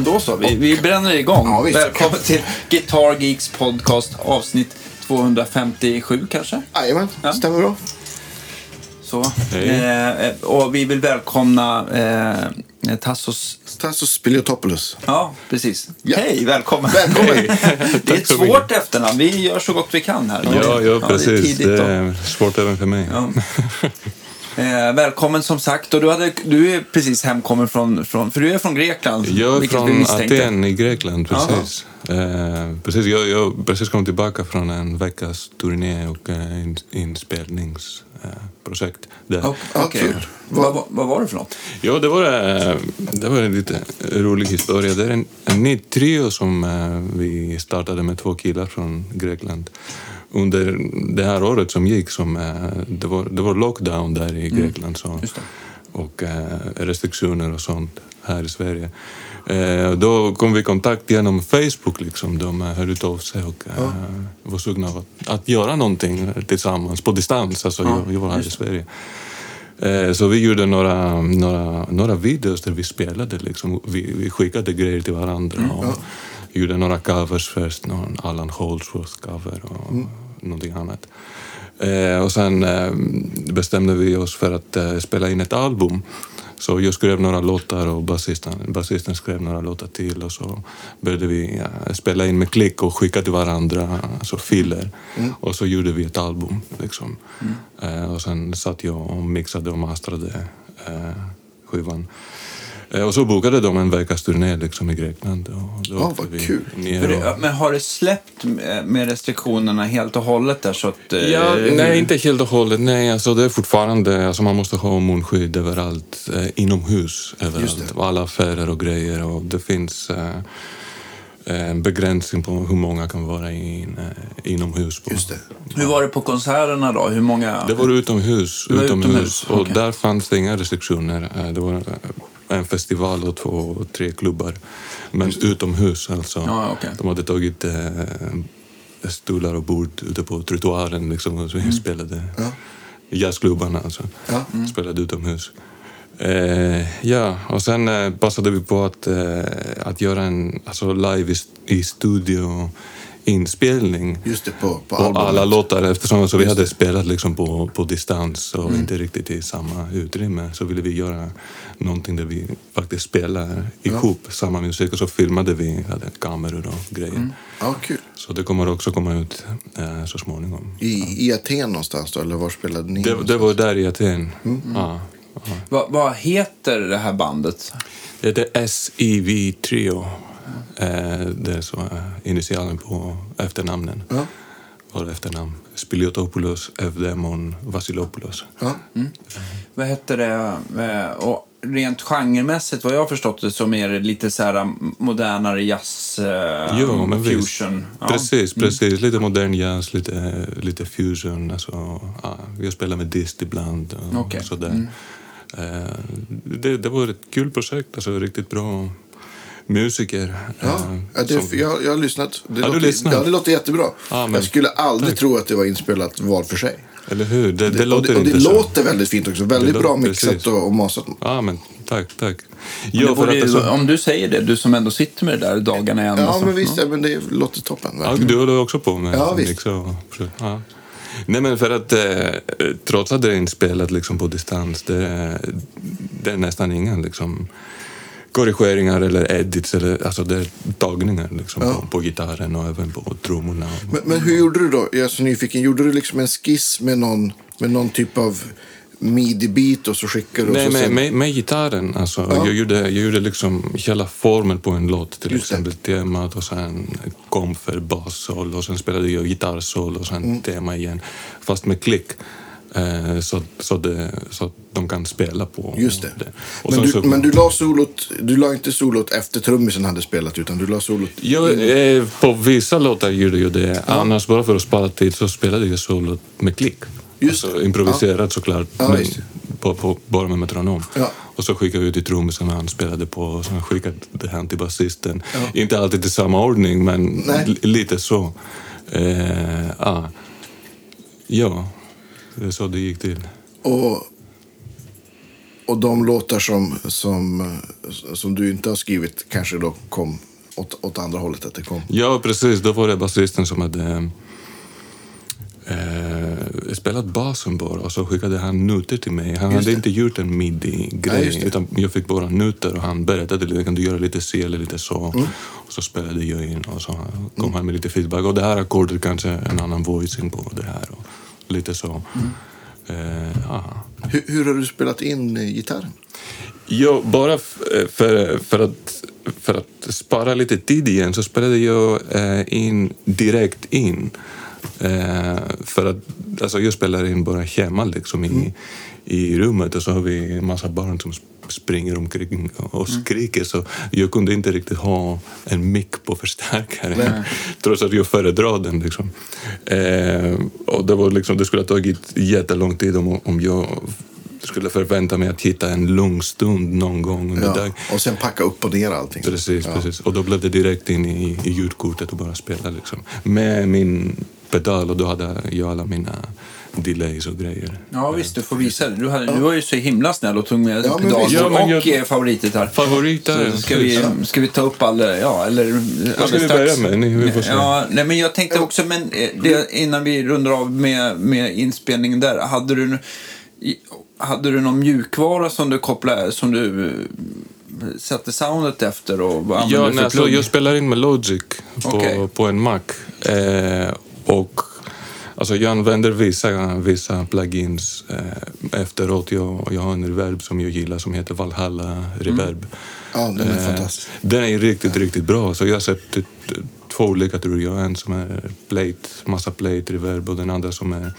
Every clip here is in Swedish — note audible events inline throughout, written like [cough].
men då så. Vi, vi bränner igång. Ja, visst. Välkommen till Guitar Geeks podcast avsnitt 257 kanske? Jajamän, Ja. stämmer bra. Så. Hej. Eh, och vi vill välkomna eh, Tassos... Tassos Spiliotopoulos. Ja, precis. Ja. Hej, välkommen. Välkommen. [laughs] det är ett svårt efternamn. Vi gör så gott vi kan här. Ja, ja, det är precis. tidigt det då. är svårt även för mig. Ja. [laughs] Eh, välkommen som sagt. Och du, hade, du är precis hemkommen från, från... För du är från Grekland. Jag är från. Aten i Grekland, precis. Eh, precis jag, jag precis kom tillbaka från en veckas turné och eh, in, inspelningsprojekt. Eh. Oh, kul. Vad, vad, vad var det för något? Ja, det var, eh, det var en lite rolig historia. Det är en, en ny trio som eh, vi startade med två killar från Grekland. Under det här året som gick, som, eh, det, var, det var lockdown där i Grekland. Så, och eh, restriktioner och sånt här i Sverige. Eh, då kom vi i kontakt genom Facebook. Liksom. De hörde av sig och eh, var sugna av att, att göra någonting tillsammans på distans. Alltså, jag, jag var här i Sverige. Så vi gjorde några, några, några videos där vi spelade. Liksom. Vi, vi skickade grejer till varandra. Och gjorde några covers först, någon Alan Holdsworth-cover och någonting annat. Eh, och sen eh, bestämde vi oss för att eh, spela in ett album. Så jag skrev några låtar och basisten, basisten skrev några låtar till och så började vi eh, spela in med klick och skicka till varandra, alltså filer. Och så gjorde vi ett album. Liksom. Eh, och sen satt jag och mixade och mastrade eh, skivan. Eh, och så bokade de en veckas turné liksom, i Grekland. Och då Ja, åkte vad kul. det, men har det släppt med restriktionerna helt och hållet där så att... eh, Ja, nej, inte helt och hållet. Nej, alltså det är fortfarande, alltså man måste ha munskydd överallt, eh, inomhus överallt, alla affärer och grejer. Och det finns eh, en begränsning på hur många kan vara in, eh, inomhus. På. Just det. Hur var det på konserterna då? Hur många... Det var utomhus, Det var utomhus, utomhus, och där fanns det inga restriktioner. Eh, Det var eh, en festival och två, tre klubbar, men utomhus alltså. Ja, okej. De hade tagit eh, stolar och bord ute på trottoaren liksom, och vi spelade. Ja. Jazzklubbarna alltså. Ja. Spelade utomhus. Eh, ja, och sen eh, passade vi på att, eh, att göra en alltså live i, i studio inspelning Just det, på, på på alla låtar eftersom alltså, vi hade spelat liksom på, på distans och inte riktigt i samma utrymme så ville vi göra någonting där vi faktiskt spelar ihop samma musik och så filmade vi, hade kameror och grejer. Ja, kul. Så det kommer också komma ut eh, så småningom. I, I Aten någonstans då, eller var spelade ni? Det, det var där i Aten. Ja, ja. Vad, vad heter det här bandet? Det heter SEV Trio. Eh, det är så eh, initialen på efternamnen. Ja. Våra efternamn. Spiliotopoulos, Evdemon, Vasilopoulos. Ja. Vad heter det? Eh, Och rent genremässigt, vad jag har förstått det, som är det lite så här modernare jazz, eh, Jo, men fusion. Ja. Precis, precis. Lite modern jazz, lite, lite fusion. Alltså, ja, vi spelar med dist ibland och Okej. sådär. Eh, det, det var ett kul projekt, alltså riktigt bra musiker. Ja, ja det, som- jag, jag har lyssnat. Det du låter, lyssnat? Ja, det låter jättebra. Ja, men- jag skulle aldrig tro att det var inspelat var för sig. Eller hur? Det, det, och låter det, och det inte så. låter väldigt fint också. Väldigt Det bra låter- mixat precis. och, och masat. Ja, men tack, tack. Jo, det borde, alltså, Om du säger det, du som ändå sitter med det där dagarna igen. Ja, alltså. men visst. Ja, men det låter toppen. Ja, du håller också på med Ja, visst. mix och ja. Nej, men för att eh, trots att det är inspelat liksom på distans, det, är- det är nästan inga liksom, korrigeringar eller edits, eller, alltså det är tagningar liksom, Ja. på, på gitarren och även på trummorna. Men, men hur gjorde du då? Jag är så nyfiken. Gjorde du liksom en skiss med någon, med någon typ av midi-bit och så skickade du? och Nej, så med, sen- med, med gitarren. Alltså, Ja. jag, gjorde, jag gjorde liksom hela formen på en låt. Till Just det. exempel temat och sen kom för bassol och sen spelade jag gitarrsol och sen Mm. tema igen. Fast med klick. Eh, så, så, det, så att de kan spela på Just det. Och Men du, så, men du la solot, du la inte solot efter trummisen hade spelat utan du la solot... Ja, eh, på vissa låtar gjorde jag det. Annars, bara för att spara tid, så spelade jag solot med klick. Just alltså, det. improviserat såklart, Ja, men på, på, bara med metronom. Ja. Och så skickade jag till trummisen han spelade på och sen skickade det han till basisten. Inte alltid i samma ordning, men lite så. Eh, ja. ja, det är så det gick till. Och, Och de låtar som, som, eh, som du inte har skrivit kanske då kom åt, åt andra hållet? Att det kom. Ja, precis. Då var det basisten som hade eh, spelat basen bara och så skickade han noter till mig. Han hade inte gjort en midi-grej det. utan jag fick bara noter och han berättade lite, kan du göra lite si eller lite så. Mm. Och så spelade jag in och så kom han med lite feedback. Och det här ackordet kanske en annan voicing på det här och lite så. Mm. Eh, ja. Hur, hur har du spelat in eh, gitarren? Ja, bara eh, för, för, att, för att spara lite tid igen så spelade jag in direkt in. Eh, för att alltså, jag spelar in bara hemma liksom, i, i rummet och så har vi en massa barn som springer omkring och skriker så jag kunde inte riktigt ha en mick på förstärkaren [laughs] trots att jag föredrar den. Liksom. Eh, och det, var liksom, det skulle ha tagit jättelång tid om, om jag skulle förvänta mig att hitta en lugn stund någon gång under Ja. dagen. Och sen packa upp och ner allting. Precis, ja. precis. Och då blev det direkt in i, i ljudkortet och bara spela liksom. Med min pedal och då hade jag alla mina delays och grejer. Ja, visst, du får visa det. Du, hade, du var ju så himla snäll och tog med Ja, men pedal visst. Ja, men och jag- jag... favoritgitarr. Favoriter? Så ska vi, ska vi ta upp alla, ja, eller Vad ska vi strax. börja med? Ni, vi får se. Ja, nej, men jag tänkte också, men eh, det, innan vi rundar av med, med inspelningen där, hade du, hade du någon mjukvara som du kopplade, som du eh, satte soundet efter och vad Ja, du för nej, alltså, jag spelar in med Logic på, Okej. på en Mac. Eh, och alltså, jag använder vissa, vissa plugins eh, efteråt. Jag, jag har en reverb som jag gillar som heter Valhalla Reverb. Ja, den är Eh, fantastisk. Den är riktigt, riktigt bra. Så jag har sett två olika tror jag. En som är plate, massa plate reverb och den andra som är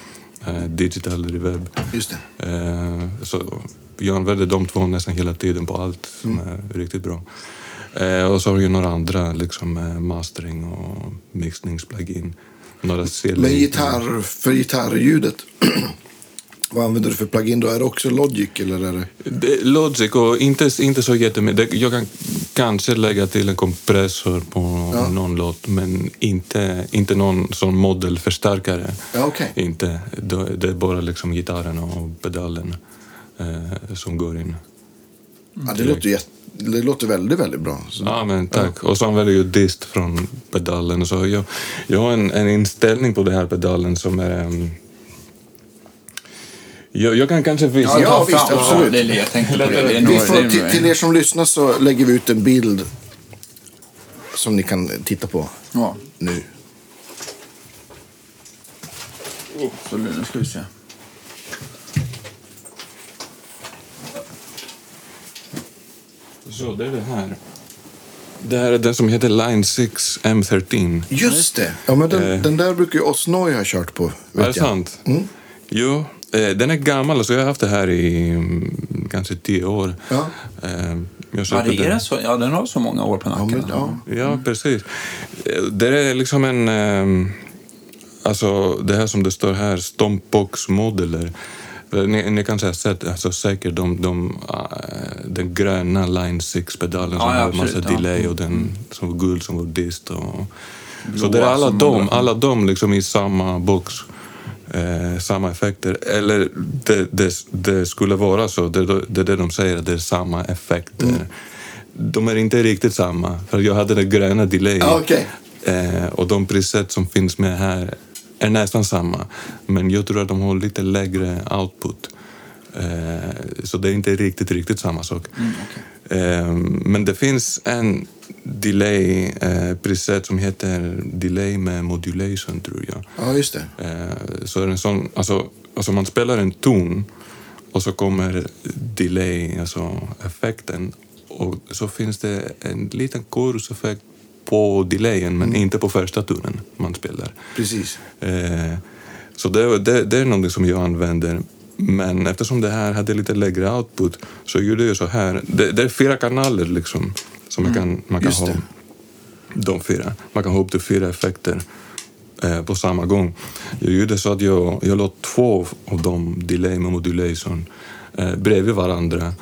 eh, digital reverb. Just det. Så jag använder de två nästan hela tiden på allt som Mm. är riktigt bra. Och så har jag några andra, liksom mastering och mixningsplugin. Några. Men gitarr, för gitarrljudet, [clears throat] vad använder du för plugin då? Är det också Logic eller är det? Det Logic och inte, inte så jättemycket. Jag kan kanske lägga till en kompressor på Ja. någon låt men inte, inte någon sån modelförstärkare. Ja, okej. Inte. Det det är bara liksom gitarren och pedalen eh, som går in. Ja, det, låter jätte, det låter väldigt, väldigt bra. Så, Ja, men tack. Och så använder jag dist från pedalen. Så jag, jag har en, en inställning på den här pedalen som är... ehm, jag, jag kan kanske visa... Ja, ta visst, fram- absolut. Ja, det är det jag tänkte på. Det. Det är Vi nog, får, det är- till, till er som lyssnar så lägger vi ut en bild som ni kan titta på Ja, nu. så nu ska vi se. Så, det är det här. Det här är den som heter Line 6 M13. Just det. Ja, men den, Eh. den där brukar ju Osnoy ha kört på. Är Vet det jag. sant? Mm. Jo, eh, den är gammal. Alltså jag har haft det här i mm, kanske tio år. Ja. Eh, jag Ja, det är den. det så? Ja, den har så många år på Ja, nacken. men, ja. Ja, precis. Eh, Det är liksom en... ehm, Alltså det här som det står här, Stompbox-modeller. Eh, Ni, ni kanske har sett alltså, säkert de, de, eh, den gröna Line 6-pedalen som Ja, har massa absolut, ja. delay och den som var guld som var dist. Och, så det är alla de, alla de liksom i samma box. Eh, samma effekter. Eller det, det, det skulle vara så. Det, det är det de säger, att det är samma effekter. Mm. De är inte riktigt samma. För jag hade den gröna delay. Ja, okej. Eh, och de preset som finns med här är nästan samma. Men jag tror att de har lite lägre output. Eh, så det är inte riktigt, riktigt samma sak. eh, men det finns en delay eh, preset som heter delay med modulation tror jag. ja, just det. Så är det en sån, alltså, alltså man spelar en ton och så kommer delay, alltså effekten. Och så finns det en liten choruseffekt på delayen men inte på första tonen man spelar. Precis. Eh, så det, det, det är något som jag använder. Men eftersom det här hade lite lägre output så gjorde jag så här. Det, det är fyra kanaler liksom som man kan, man kan just ha. det. De fyra. Man kan ha upp till fyra effekter eh, på samma gång. Jag gjorde så att jag, jag låt två av dem, delay med modulation, eh, bredvid varandra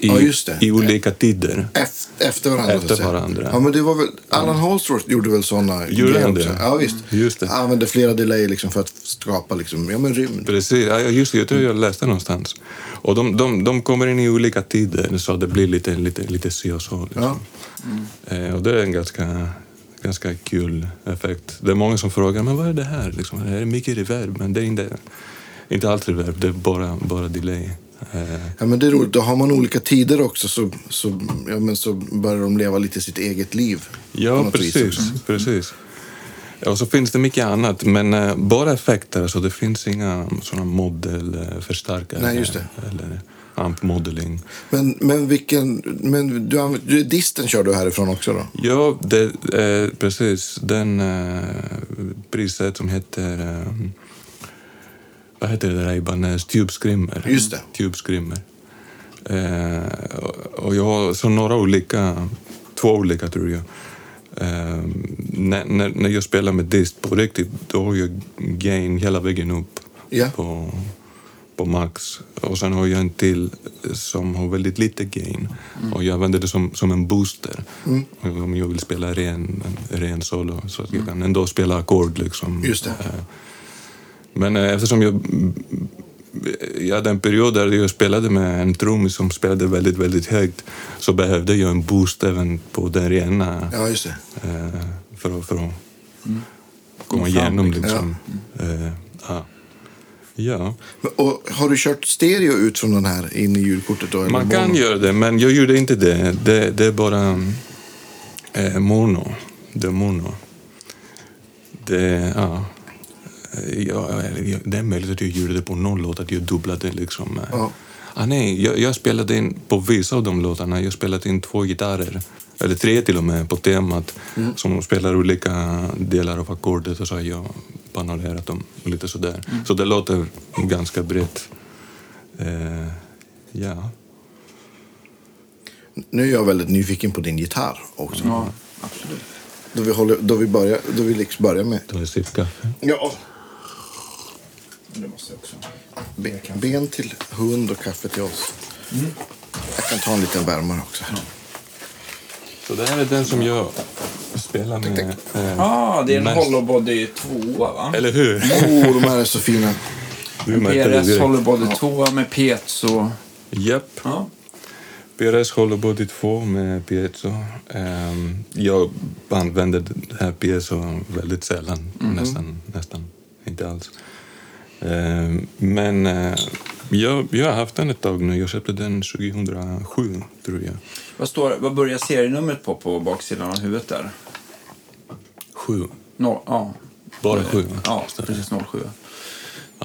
i, Ja, just det. i olika tider. Efter, efter varandra. Efter varandra. Ja, men det var väl, Allan Holdsworth gjorde väl sådana Gjorde han det? Ja, visst. Just det. Han använde flera delay liksom för att skapa liksom, ja, men rymd. Precis, ja, just det, jag tror jag läste någonstans. Och de, de, de kommer in i olika tider så det blir lite, lite, lite si och så. Liksom. Eh, och det är en ganska, ganska kul effekt. Det är många som frågar men vad är det här? Liksom, det är mycket reverb, men det är inte, inte allt reverb, det är bara, bara delay. Eh, Ja, men det är roligt. Då har man olika tider också så, så, ja, men så börjar de leva lite sitt eget liv. Ja, precis. precis. Och så finns det mycket annat, men eh, bara effekter. Så det finns inga såna modelförstärkare Nej, just det. eller amp modeling. Men, men vilken... Men du, du, disten kör du härifrån också då? Ja, det är precis den eh, priset som heter... Eh, vad heter det där Ibanez? Tube Screamer. Just det. Tube Screamer. Eh, och- jag har så några olika, två olika tror jag. Eh, när, när, när jag spelar med dist på riktigt, då har jag gain hela vägen upp Ja. på, på max. Och sen har jag en till som har väldigt lite gain. Och jag använder det som, som en booster. Om jag vill spela ren, en ren solo. Så att jag kan ändå spela ackord liksom. Just det. Eh, Men eh, eftersom jag... Jag hade en period där jag spelade med en trummis som spelade väldigt, väldigt högt så behövde jag en boost även på den rena Ja, just det. eh, för, att- för att komma Gå fram, igenom. liksom. Liksom. Ja. ja. Men, Och har du kört stereo ut från den här in i ljudkortet då? Man kan mono? göra det, men jag gjorde inte det. Det, det är bara eh, mono. Det är mono. Det, ja. Eh, Ja, det är möjligt att jag gjorde det på någon låt, att jag dubblade liksom. Ja. Ah, nej, jag, jag spelade in på vissa av de låtarna, jag spelade in två gitarrer, eller tre till och med, på temat som spelar olika delar av ackordet och så har jag panorerat dem lite sådär. Så det låter ganska brett. Eh, ja. Nu är jag väldigt nyfiken på din gitarr också. Ja, absolut. Då vi, håller, då vi, börjar, då vi liksom börjar med... Då är sitt kaffe. Ja. Det måste jag också. Ben, ben till hund och kaffe till oss. Jag kan ta en liten värmare också. Så det här är den som jag spelar med. eh, Ja, ah, det är en mest. Hollowbody 2 va? Eller hur? Oh, de här är så fina. Du det PRS. Hollowbody 2 med piezo. Japp. Ja. PRS både två med piezo. Ehm, jag använder det här piezo väldigt sällan, nästan, nästan inte alls. Ehm, men eh, jag, jag har haft den ett tag nu. Jag köpte den 2007, tror jag. Vad, står, vad börjar serienumret på på baksidan av huvudet där? Sju. No, ja. Bara sju? Ja, precis 07.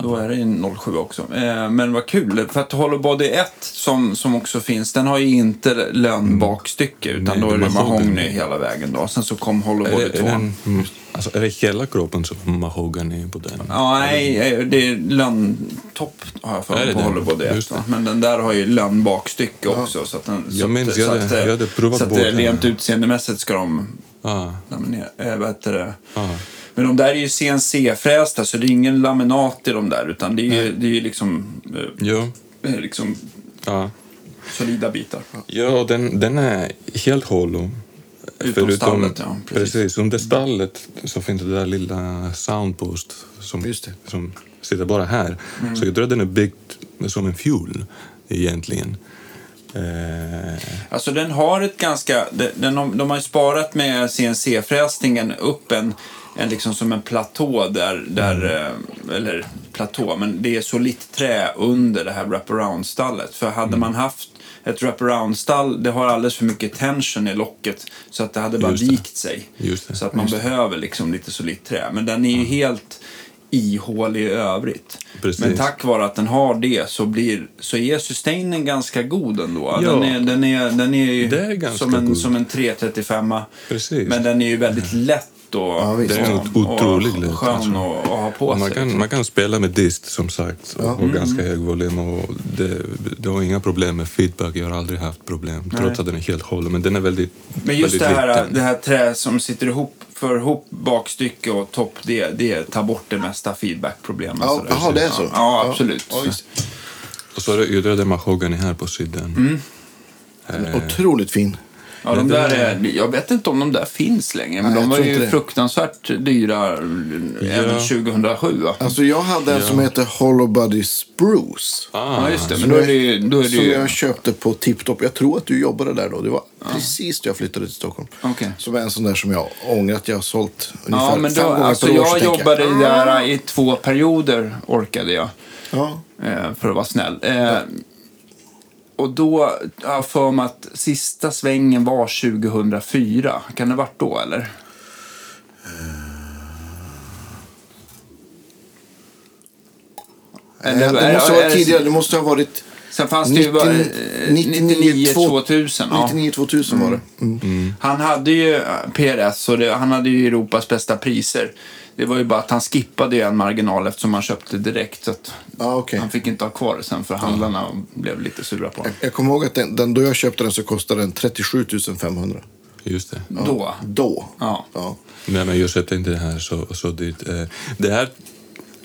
Då är det en 07 också. Eh, men vad kul, för att Hollowbody 1 som, som också finns, den har ju inte lönnbakstycke utan Nej, då är det det mahogny hela vägen då. Sen så kom Är, Hollowbody det- 2. är, den, mm, alltså, är det hela kroppen som mahogany på den? Nej, eh, det är lönntopp har jag för mig det på det? Hollowbody 1. Just det. va? Men den där har ju lönnbakstycke också. Så att den, Jag minns, att, jag så hade- att, eh, jag hade provat Så att eh, rent utseendemässigt ska de Ah, laminera, äh, vad heter det? ah. Men de där är ju CNC-frästa så det är ingen laminat i de där utan det är ju, det är ju liksom, eh, Ja. eh, liksom ja. solida bitar. Ja, den, den är helt hollow. Utom stallet, ja, precis. precis. Under stallet så finns det där lilla soundpost som, som sitter bara här. Mm. Så jag tror att den är byggd som en fuel egentligen. Eh, Alltså den har ett ganska, den, har- de har ju sparat med CNC-fräsningen upp en, en liksom som en platå där, där eh, eller platå, men det är solitt trä under det här wraparound-stallet. För hade man haft ett wraparound-stall, det har alldeles för mycket tension i locket så att det hade bara Just det. vikt sig. Så att man behöver liksom lite solitt trä. Men den är ju helt ihålig i övrigt. Precis. Men tack vare att den har det så, blir, så är sustainen ganska god ändå. Ja. Den, är, den, är, den är ju är som, en, god. som en 335 Precis. Men den är ju väldigt lätt och, visst. Det är en otrolig skön att, att ha på man, sig. kan, man kan spela med dist som sagt och, och Mm. ganska hög volym. Och det, det har inga problem med feedback. Jag har aldrig haft problem trots att den är helt hollow. Men den är väldigt Men just det väldigt här, liten. det här trä som sitter ihop, för ihop bakstycke och topp, det, det tar bort det mesta feedbackproblemet. Ja, jaha, det är så? Ja, absolut. Ja. Och så är det, det är mahogany här på sidan. Eh, Otroligt fin. Ja, de där är, jag vet inte om de där finns längre, men Nej, de jag var ju det. fruktansvärt dyra även 2007. Va? Alltså jag hade en som heter Hollow Body Spruce. Ja, just det. Men då är det ju... Då är det Som ju jag köpte på Tiptop. Jag tror att du jobbade där då. Det var precis då jag flyttade till Stockholm. Okej. Som är en sån där som jag ångrar att jag har sålt ungefär ja, men då, fem gånger alltså, per år. jag jobbade där i två perioder, orkade jag. Ja. eh, för att vara snäll. Eh, och då har jag för mig att sista svängen var 2004. Kan det ha varit då, eller? Nej, det måste ha varit tidigare. Det måste ha varit Sen fanns det ju bara, eh, 99 2000. Ja. 99 2000 var det. Mm. Han hade ju eh, PRS och det, han hade ju Europas bästa priser. Det var ju bara att han skippade en marginal eftersom han köpte direkt. Så att Ja, okej. Han fick inte ha kvar det sen för handlarna blev lite sura på honom. Jag, jag kommer ihåg att den, den, då jag köpte den så kostade den 37 500. Just det. Då. Då. Ja. Ja. Nej, men jag köpte inte det här så, så dyrt. Eh, Det här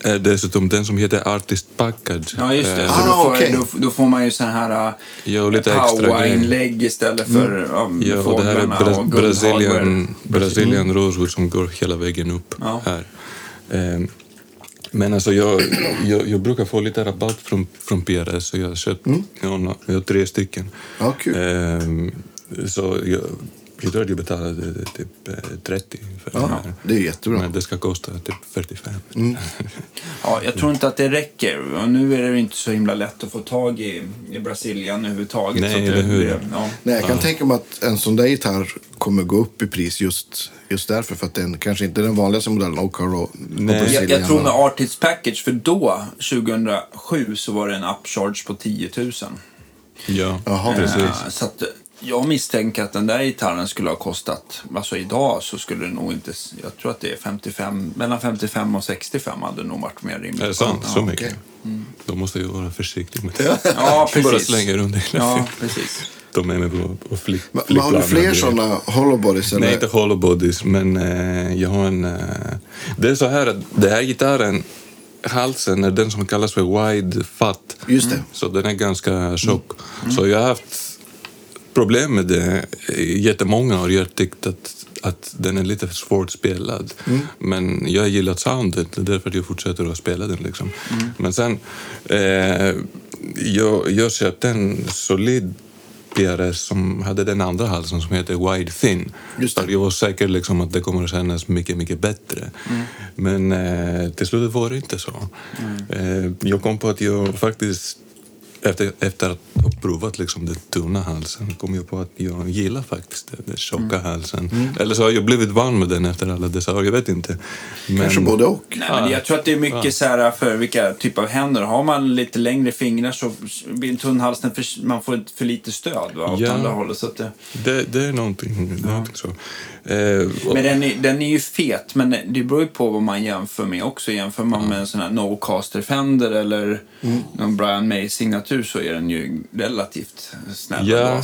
är dessutom den som heter Artist Package. Ja, just det. Eh, Så Ah, då, får, okej. då, då får man ju sån här Ja, och lite power-inlägg istället för um, Ja, och det här är Bra- och Brazilian, guldhardware. Brazilian rosewood som går hela vägen upp Ja. här. Ehm, Men alltså jag, jag, jag brukar få lite rabatt från, från PRS så jag har köpt ja, jag har tre stycken. Ja, kul. Ehm, Så jag, jag tror att jag betalade typ eh, 30 för den Ja, här. det är jättebra. Men det ska kosta typ 45. [laughs] Ja, jag tror inte att det räcker. Och nu är det ju inte så himla lätt att få tag i, i Brasilien överhuvudtaget. Nej, så det, hur? det- Ja. Nej, jag kan tänka mig att en sån där gitarr kommer gå upp i pris just, just därför. För att den kanske inte är den vanligaste modellen. Och, och Nej. Jag, jag tror med Artists Package, för då, 2007, så var det en upcharge på 10 000. Ja, Jaha. precis. Eh, Så att jag misstänker att den där gitarren skulle ha kostat, alltså idag så skulle det nog inte, jag tror att det är 55, mellan 55 och 65 hade nog varit mer rimligt. Är det sant? Så Ja. mycket? okej. Då måste jag vara försiktig med det. [laughs] Ja, precis. Bara slänga runt hela Ja, precis. [laughs] De är med på, på flick, Men, men har du fler grejer. såna hollow bodies? Eller? Nej, inte hollow bodies, men eh, jag har en... Eh, det är så här att den här gitarren, halsen är den som kallas för wide fat. Just det. Så den är ganska tjock. Så jag har haft problem med det jättemånga har tyckt att, att den är lite för svårt spelad. Men jag har gillat soundet, det är därför jag fortsätter att spela den. Liksom. Men sen, eh, jag, jag köpte en solid PRS som hade den andra halsen som heter Wide Thin. Just Jag var säker liksom att det kommer att kännas mycket, mycket bättre. Men eh, till slut var det inte så. Eh, jag kom på att jag faktiskt efter, efter att ha provat liksom den tunna halsen kom jag på att jag gillar faktiskt den, den tjocka halsen. Eller så har jag blivit van med den efter alla dessa år, jag vet inte. Men, Kanske både och. Nej, men jag tror att det är mycket så här för vilka typ av händer. Har man lite längre fingrar så blir en tunn hals, för, man får för lite stöd va, åt Ja. andra hållet. Så att det, Det, det är någonting, någonting så. Eh, men den är, den är ju fet, men det beror ju på vad man jämför med också. Jämför man med en sån här No-Caster Fender eller någon Brian May-signatur så är den ju relativt snäll. Ja.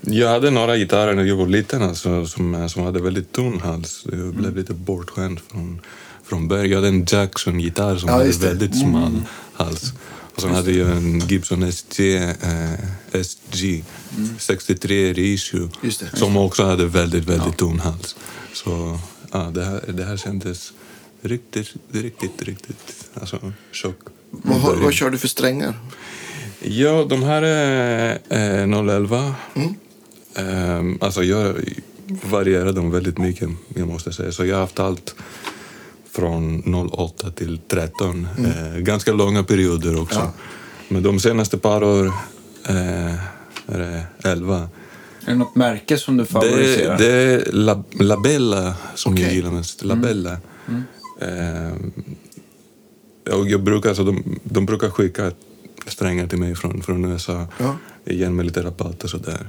Men, Jag hade några gitarrer när jag var liten alltså, som, som hade väldigt tunn hals. Jag blev lite bortskämd från, från början. Jag hade en Jackson-gitarr som Ja, hade väldigt smal hals. Och sen hade jag en Gibson SG, eh, SG 63 reissue som också hade väldigt, väldigt tunn hals. Så ja, det, här, det här kändes riktigt, riktigt, riktigt alltså, chock. Vad, har, vad kör du för strängar? Ja, de här är eh, 011. Mm. Ehm, alltså jag varierar dem väldigt mycket, jag måste säga. Så jag har haft allt från 08 till 13. Eh, ganska långa perioder också. Mm. Ja. Men de senaste par år eh, är det 11. är det något märke som du Det, favoriserar? det är La, Labella som jag Okej. gillar mest. Labella. Ehm, och jag brukar, alltså, de, de brukar skicka strängar till mig från, från USA Ja. igen med lite rabatt och sådär.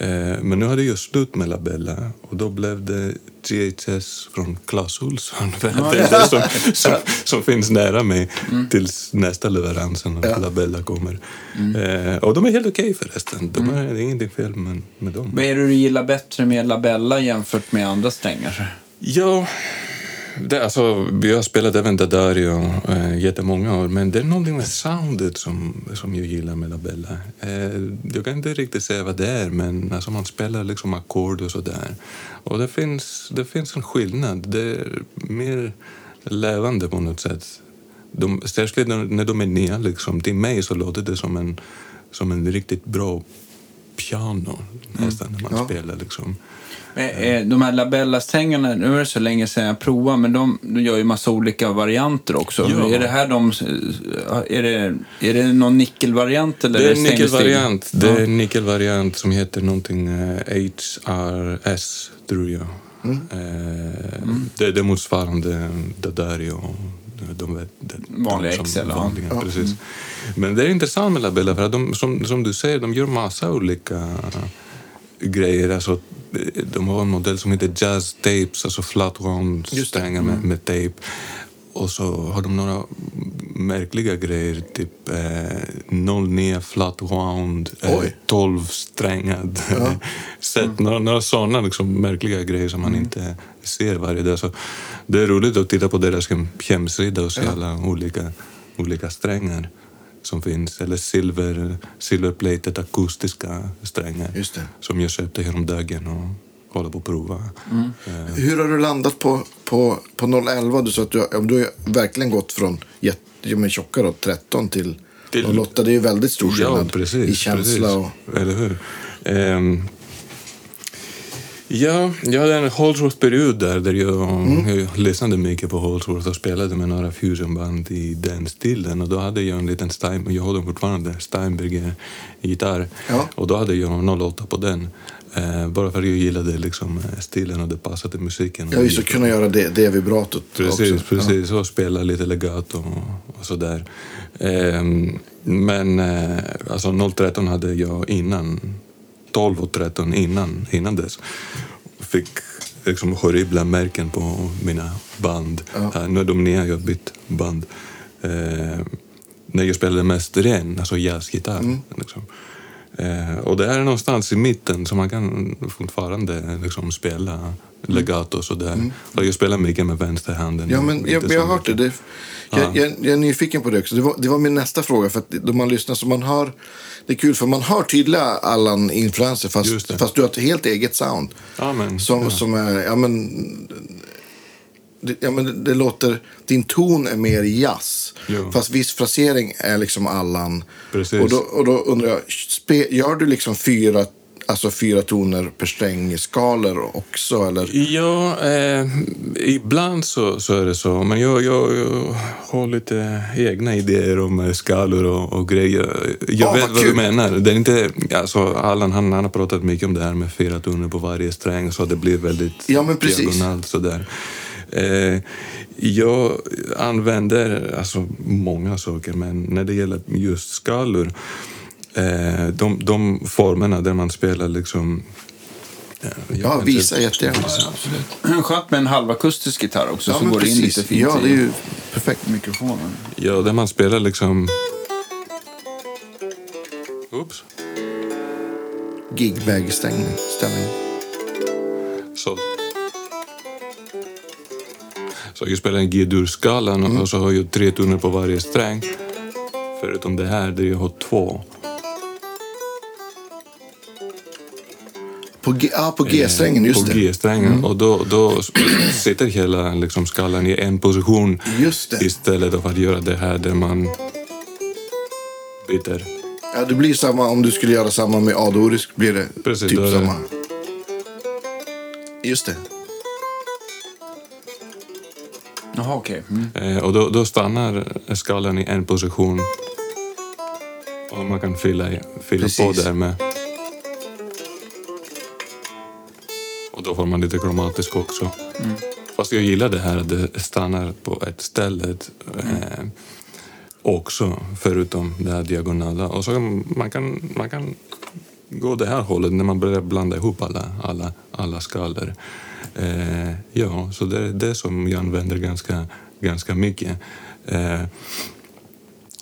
Eh, men nu hade jag slut med Labella och då blev det GHS från Clas Ohlson. [laughs] Som, som, som finns nära mig tills nästa leveransen Ja. Labella kommer. Eh, och de är helt okej förresten. De är, Det är ingenting fel med, med dem. Vad är det du gillar bättre med Labella jämfört med andra strängar? Ja, det, alltså, vi har spelat även Dadario eh, jättemånga år, men det är någonting med soundet som, som jag gillar med Labella. Eh, jag kan inte riktigt säga vad det är, men alltså, man spelar liksom ackord och sådär. Och det finns, det finns en skillnad. Det är mer levande på något sätt. De, särskilt när när de är nya, liksom. till mig så låter det som en, som en riktigt bra piano nästan när man Ja. spelar. Liksom. Men, eh, De här Labella-strängarna, nu är det så länge sedan jag provade, men de, de gör ju massa olika varianter också. Ja. Är det här de... Är det, är det någon nickelvariant eller Det är en nickelvariant. Det är en nickelvariant som heter någonting eh, HRS, tror jag. Mm. Eh, det, det är motsvarande Dadario. De, de, Vanliga de ja. vanliga, Ja. Precis. Men det är intressant med Labella, för att de, som, som du säger, de gör massa olika grejer. Alltså, de har en modell som heter Jazz Tapes, alltså flat round Just det. strängar med, med tejp. Och så har de några märkliga grejer, typ eh, 09 flat round, eh, Oj. 12 strängad. Sätt, [laughs] några några sådana liksom, märkliga grejer som man inte ser varje dag. Så det är roligt att titta på deras hem- hemsida och se alla olika, olika strängar som finns. Eller silver, silverplated akustiska strängar som jag köpte häromdagen och håller på att prova. Eh, Hur har du landat på, på, på 011? Du sa att du, ja, du har verkligen gått från jätte, ja, tjocka då, 13 till, Till- 08. Det är ju väldigt stor skillnad Ja, precis. i känsla. precis. Och, Eller hur? Ehm, ja, jag hade en Holsworth-period där, där jag, Mm. jag lyssnade mycket på Holsworth och spelade med några fusionband i den stilen. Och då hade jag en liten Stein, jag har den fortfarande, Steinberger-gitarr. Ja. Och då hade jag 08 på den. Eh, bara för att jag gillade liksom, eh, stilen och det passade musiken. ja, just att kunna göra det, det vibratot Precis, också. precis. Och spela lite legato och, och sådär. Ehm, men eh, alltså 013 hade jag innan, 12 och 13 innan, innan dess. Fick liksom horribla märken på mina band. Ja. Eh, nu är de nya, jag har bytt band. Eh, när jag spelade mest ren, alltså jazzgitarr. Mm. Liksom. Eh, och det är någonstans i mitten så man kan fortfarande liksom spela legato och sådär. Och jag spelar mycket med vänsterhanden. Mm. Ja, men jag, jag har hört det. det jag, Ja. jag, jag är nyfiken på det också. Det var, det var min nästa fråga. För då man lyssnar så man hör... Det är kul för man hör tydliga Allan-influenser fast, fast du har ett helt eget sound. Ja, men, Som, ja. som är... Ja, men, det, ja, men det, det låter... Din ton är mer jazz. Jo. Fast viss frasering är liksom Allan. Precis. Och då, och då undrar jag, spe, gör du liksom fyra, alltså fyra toner per strängskalor också? Eller? Ja, eh, ibland så, så är det så. Men jag, jag, jag har lite egna idéer om eh, skalor och, och grejer. Jag Ah, vet vad vad du menar. Det är inte, alltså, Allan han, han har pratat mycket om det här med fyra toner på varje sträng så det blir väldigt Ja, men precis. diagonalt sådär. Eh, jag använder alltså, många saker, men när det gäller just skalor, eh, de, de formerna där man spelar liksom... eh, jag Ja, visa jättegärna. Skönt med en halvakustisk gitarr också som men går in precis. lite fint Ja, det är ju perfekt. mikrofonen. Ja, där man spelar liksom... Oops. Gigbag-ställning. ställning. Så. Så jag spelar en G-dur-skalan Mm. och så har jag tre toner på varje sträng. Förutom det här där jag har två. På, G, ah, på G-strängen, just på det. Mm. G-strängen. Och då, då sitter hela liksom, skalan i en position Just det. istället för att göra det här där man byter. Ja, det blir samma om du skulle göra samma med A-dorisk. blir det Precis, typ det- samma. Just det. Jaha, okej. Mm. Eh, och då, då stannar skalan i en position. Och man kan fylla, fylla på där med. Och då får man lite kromatisk också. Fast jag gillar det här att det stannar på ett ställe eh, också, förutom det här diagonala. Och så man, kan, man kan gå det här hållet när man börjar blanda ihop alla, alla, alla skalor. Eh, ja, så det är det som jag använder ganska, ganska mycket. Eh,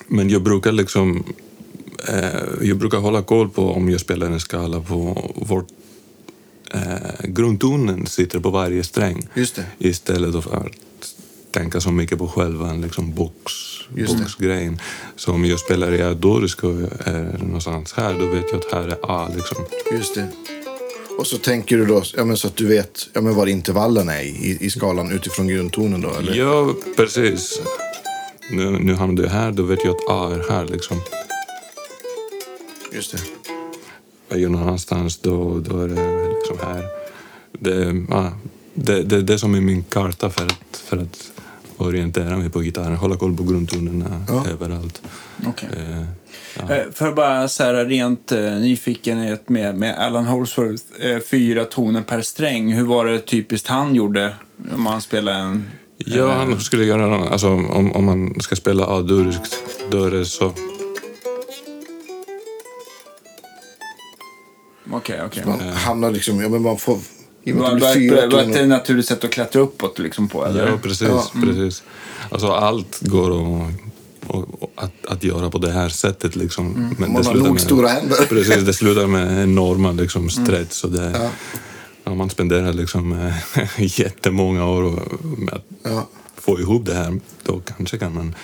men jag brukar liksom eh, jag brukar hålla koll på om jag spelar en skala på vart eh, grundtonen sitter på varje sträng. Istället för att tänka så mycket på själva liksom box, boxgrejen. Så om jag spelar i A-dorisk och är någonstans här, då vet jag att här är A. Liksom. Just det. Och så tänker du då, ja, men så att du vet ja, men var intervallen är i, i skalan utifrån grundtonen då? Eller? Ja, precis. Nu, nu hamnar jag här, då vet jag att A är här. Liksom. Just det. Är jag någon annanstans, då, då är det liksom här. Det, ja, det, det, det är som i min karta för att, för att orientera mig på gitarren. Hålla koll på grundtonerna Ja. överallt. Okej. Eh, Eh, För bara så här rent eh, nyfikenhet med, med Alan Holsworth, eh, fyra toner per sträng. Hur var det typiskt han gjorde om han spelade en... Ja, han skulle göra någon, alltså om, om man ska spela A-duriskt, då är det så. Okej, okej. Man hamnar liksom, ja men man får... Det var- ett naturligt sätt att klättra uppåt liksom på? Eller? Ja, precis. Ja. precis. Alltså allt går att, och, att, att göra på det här sättet. Liksom. Men Mm. Man har nog med- stora händer. Mm. [laughs] Precis, det slutar med enorma liksom, stretch. Och det, Ja. ja, man spenderar liksom, eh, [laughs] jättemånga år med att Ja. få ihop det här. Då kanske kan man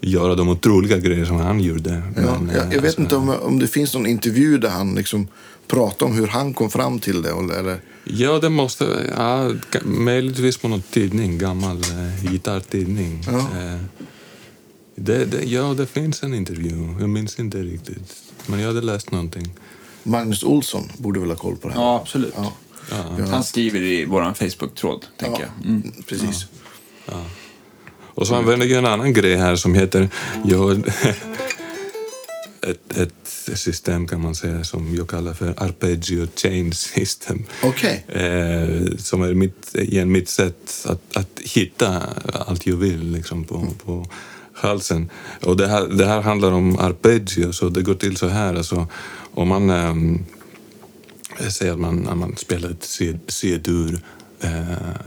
göra de otroliga grejer som han gjorde. Ja, Men, jag, jag eh, vet alltså, inte om, om det finns någon intervju där han liksom pratar om hur han kom fram till det. Eller, Ja, det måste... Ja, möjligtvis på någon tidning, gammal eh, gitarrtidning. Ja. Eh, det, det, ja, det finns en intervju. Jag minns inte riktigt. Men jag hade läst någonting. Magnus Olsson borde väl ha koll på det här. Ja, absolut. Ja. Ja. Han skriver i vår Facebook-tråd, tänker Ja, jag. Mm. precis. Och så använder jag en annan grej här som heter... Ja, [laughs] ett, ett system kan man säga som jag kallar för arpeggio chain system. Okej. Eh, som är mitt, igen mitt sätt att, att hitta allt jag vill liksom, på, på halsen. Och det här, det här handlar om arpeggio, så det går till så här. Alltså, om man ehm, säger att man, när man spelar ett C- C-dur, eh,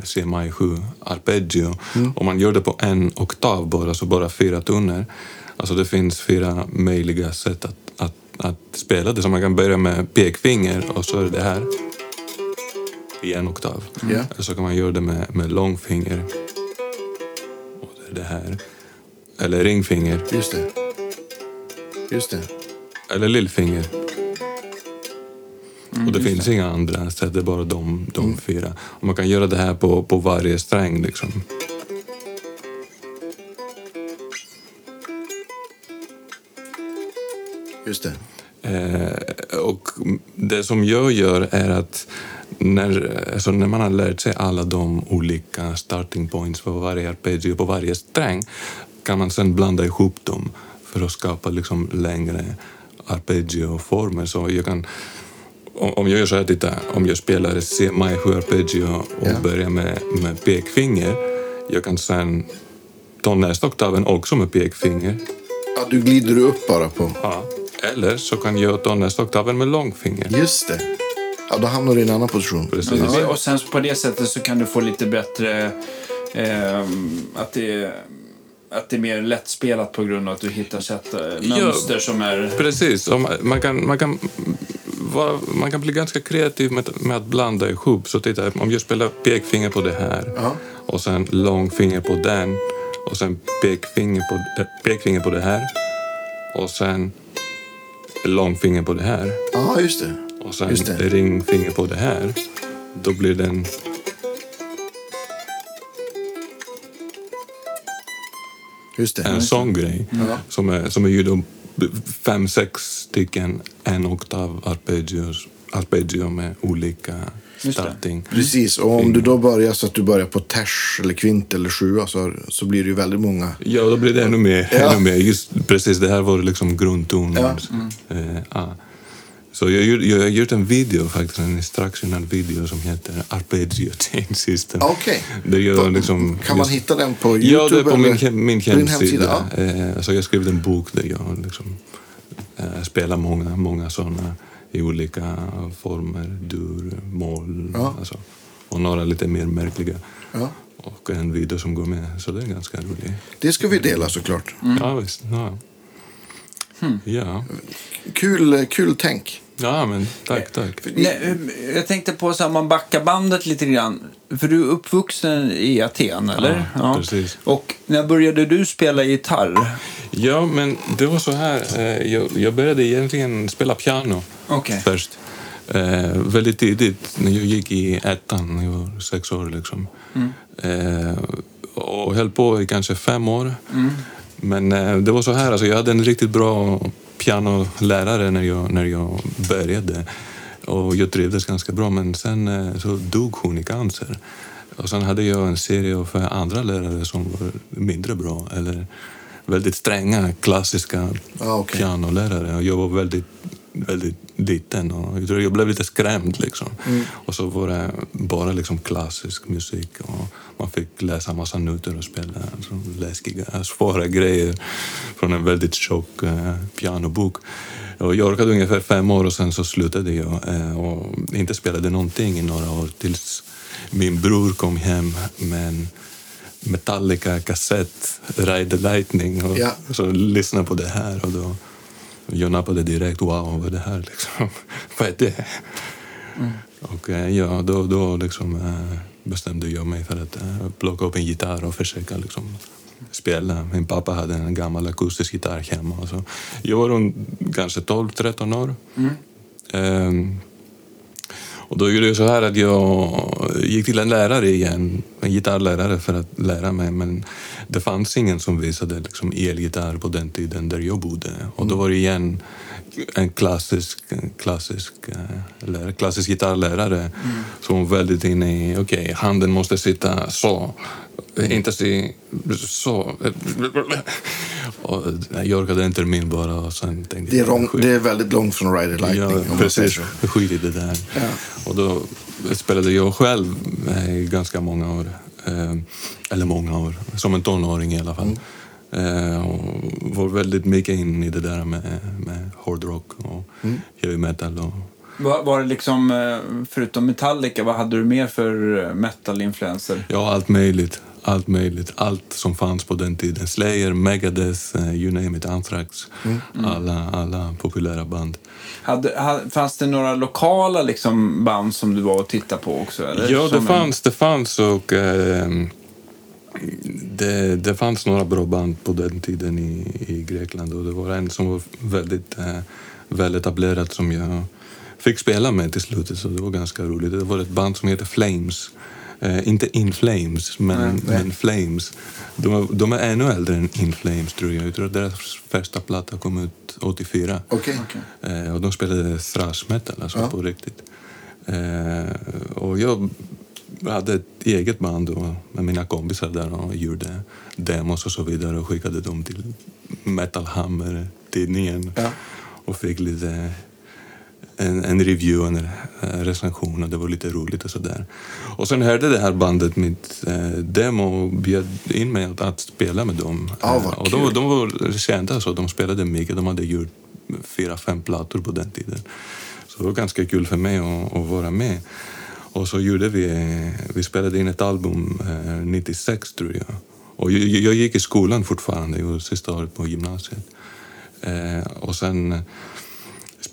C-maj 7 arpeggio, och man gör det på en oktav bara, så bara fyra toner. Alltså det finns fyra möjliga sätt att, att, att spela det. Så man kan börja med pekfinger och så är det det här i en oktav. Ja. Eller så kan man göra det med, med långfinger. Och det är det här. Eller ringfinger. Just det. Just det. Eller lillfinger. och det finns inga andra sätt, det är bara de, de fyra. Och man kan göra det här på, på varje sträng liksom. Just det. Eh, och det som jag gör är att när, alltså när man har lärt sig alla de olika starting points på varje arpeggio, på varje sträng, kan man sen blanda ihop dem för att skapa liksom längre arpeggioformer. Så jag kan, om jag gör så här, titta, om jag spelar C maj 7 arpeggio och Ja. börjar med, med pekfinger, jag kan sen ta nästa oktaven också med pekfinger. Ja, du glider upp bara på... Ja. Eller så kan jag ta nästa oktaven med långfinger. Just det. Ja, då hamnar du i en annan position. Precis. Ja. Och sen på det sättet så kan du få lite bättre... ehm, att, det, att det är mer lättspelat på grund av att du hittar sätt, eh, mönster som är... Precis. Man- kan, man, kan vara, man kan bli ganska kreativ med, med att blanda ihop. Så titta, om jag spelar pekfinger på det här Ja. och sen långfinger på den och sen pekfinger på, pekfinger på det här och sen långfinger på det här Ja, just det. och sen Just det. ringfinger på det här. Då blir den... Just det. en sån grej som är, som är ju då fem, sex stycken en oktav arpeggios, arpeggio med olika starting. Precis, och om du då börjar så att du börjar på ters eller kvint eller sjua så, så blir det ju väldigt många. Ja, då blir det ännu mer. Ja. Ännu mer. Just precis, det här var liksom grundtonen. Ja. Eh, ja. Så jag, jag har gjort en video faktiskt, en instructional video som heter Arpeggio [laughs] Chain System. Okej. Där jag liksom Kan man hitta den på YouTube? Ja, det är på min, hem- min hemsida. Ja. Eh, så jag har skrivit en bok där jag liksom, eh, spelar många, många sådana i olika former. Dur, moll, Ja. alltså, och några lite mer märkliga. Ja. Och en video som går med, så det är ganska roligt. Det ska vi dela såklart. Ja, visst. Ja. Ja. Kul, kul tänk. Ja, men tack, tack. Nej, jag tänkte på så här, om man backar bandet lite grann. För du är uppvuxen i Aten, eller? Ja, precis. Och när började du spela gitarr? Ja, men det var så här. eh, Jag, började egentligen spela piano Okej. först. Eh, väldigt tidigt, när jag gick i ettan, när jag var sex år. Liksom. Eh, och höll på i kanske fem år. Men eh, det var så här, alltså, jag hade en riktigt bra pianolärare när jag, när jag började. Och jag trivdes ganska bra, men sen eh, så dog hon i cancer. Och sen hade jag en serie av eh, andra lärare som var mindre bra, eller väldigt stränga, klassiska Ah, okej. pianolärare. Och jag var väldigt, väldigt liten och jag tror jag blev lite skrämd. Liksom. Och så var det bara liksom klassisk musik och man fick läsa massa noter och spela alltså, läskiga, svåra grejer från en väldigt tjock eh, pianobok. Och jag orkade ungefär fem år och sen så slutade jag eh, och inte spelade någonting i några år tills min bror kom hem med en Metallica-kassett, Ride the Lightning. Och Ja. så lyssnade på det här och då jag nappade direkt. Wow, vad är det här [laughs] liksom? vad är det? Och eh, ja, då, då liksom, eh, bestämde jag mig för att eh, plocka upp en gitarr och försöka liksom, spela. Min pappa hade en gammal akustisk gitarr hemma. Så jag var runt kanske 12-13 år. Ehm, och då gjorde jag så här att jag gick till en lärare igen, en gitarrlärare för att lära mig. Men det fanns ingen som visade liksom elgitarr på den tiden där jag bodde. Och då var det igen en klassisk, klassisk, eh, lärare, klassisk gitarrlärare som var väldigt inne i, okej, handen måste sitta så. Inte se så. Och jag orkade en termin bara och sen tänkte Det är, lång, det är väldigt långt från Rider Lightning. Ja, precis. Skit i det där. Ja. Och då spelade jag själv eh, i ganska många år. Eh, eller många år. Som en tonåring i alla fall. Eh, och var väldigt mycket in i det där med, med hårdrock och heavy metal. Och, Var, var det liksom, eh, förutom Metallica, vad hade du mer för metal-influenser? ja, allt möjligt. Allt möjligt. Allt som fanns på den tiden. Slayer, Megadeth, eh, you name it, Anthrax. Alla, alla populära band. Hade, ha, fanns det några lokala liksom, band som du var och tittade på också? Eller? Ja, det fanns, det fanns och eh, det, det fanns några bra band på den tiden i, i Grekland och det var en som var väldigt eh, väletablerad som jag fick spela med till slutet så det var ganska roligt. Det var ett band som heter Flames. Eh, inte In Flames, men, men Flames. De, de är ännu äldre än In Flames tror jag. Jag tror att deras första platta kom ut 84. Okej. Eh, och de spelade thrash metal, alltså på riktigt. Eh, och jag hade ett eget band då, med mina kompisar där och gjorde demos och så vidare och skickade dem till Metal Hammer-tidningen. Ja. Och fick lite en, en review, en eh, recension och det var lite roligt och sådär. Och sen hörde det här bandet mitt eh, demo och bjöd in mig att, att spela med dem. Eh, och de, de var kända så, de spelade mycket. De hade gjort fyra, fem plattor på den tiden. Så det var ganska kul för mig att, att vara med. Och så gjorde vi, vi spelade in ett album eh, 96 tror jag. Och jag, jag gick i skolan fortfarande, jag var sista året på gymnasiet. Eh, och sen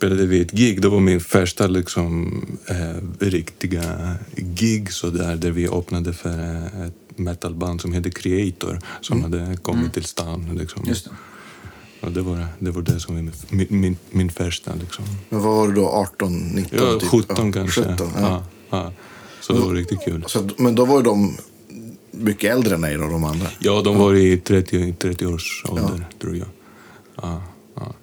spelade vi ett gig. Det var min första liksom, eh, riktiga gig så där, där vi öppnade för eh, ett metalband som heter Creator som hade kommit till stan. Liksom. Just det. Och det, var, det var det som var min, min, min första. Liksom. Men vad var du då? 18, 19? Ja, typ? 17 ja, kanske. 17, ja. ja. Ja, Så det var riktigt kul. Så, men då var ju de mycket äldre än dig då, de andra. Ja, de var i 30, 30 års ålder, tror jag. Ja, ja.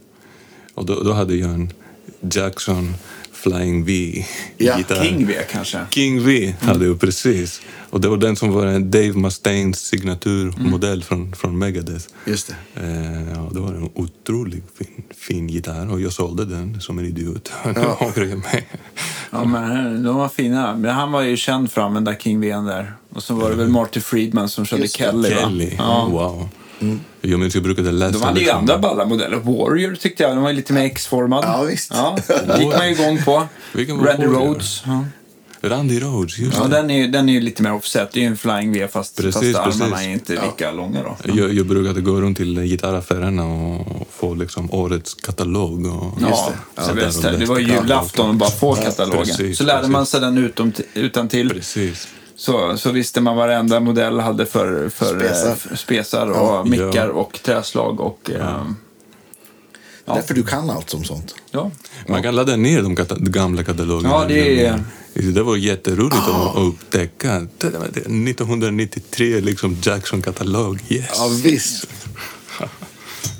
Och då, då hade jag en Jackson Flying V Ja, gitarr. King V kanske? King V hade jag precis. Och det var den som var Dave Mustaines signaturmodell från, från Megadeth. Just det. Eh, ja, det var en otroligt fin, fin gitarr och jag sålde den som en idiot. [laughs] Mig. Ja, men de var fina. Men han var ju känd för att använda King V där. Och så var det väl Marty Friedman som körde det. Kelly, va? Kelly, Ja. wow. Jag minns jag brukade läsa... De hade ju liksom- andra balla modeller. Warrior tyckte jag, den var lite mer X-formad. Ja, visst. Ja, det gick man ju igång på. Randy? Rhodes. Ja. Randy Rhodes, just Ja, det. den är, ju- den är ju lite mer offset. Det är ju en flying V fast, Precis, fast armarna precis. är inte lika långa då. Jag, jag brukade gå runt till gitarraffärerna och få liksom årets katalog. Och, Ja, Ja, så där bäst, det var julafton och bara få katalogen. precis, så lärde man sig den utom, utan till. Precis. Så, så visste man varenda modell hade för, för Spesar. spesar, spesar och mickar Ja. och träslag och... Ja. Ja. Därför du kan allt som sånt. ja. Man kan ladda ner de kata- de gamla katalogerna. Ja, det är- Det var jätteroligt att, att upptäcka. Det var det 1993, liksom Jackson-katalog. Yes! Ja, visst.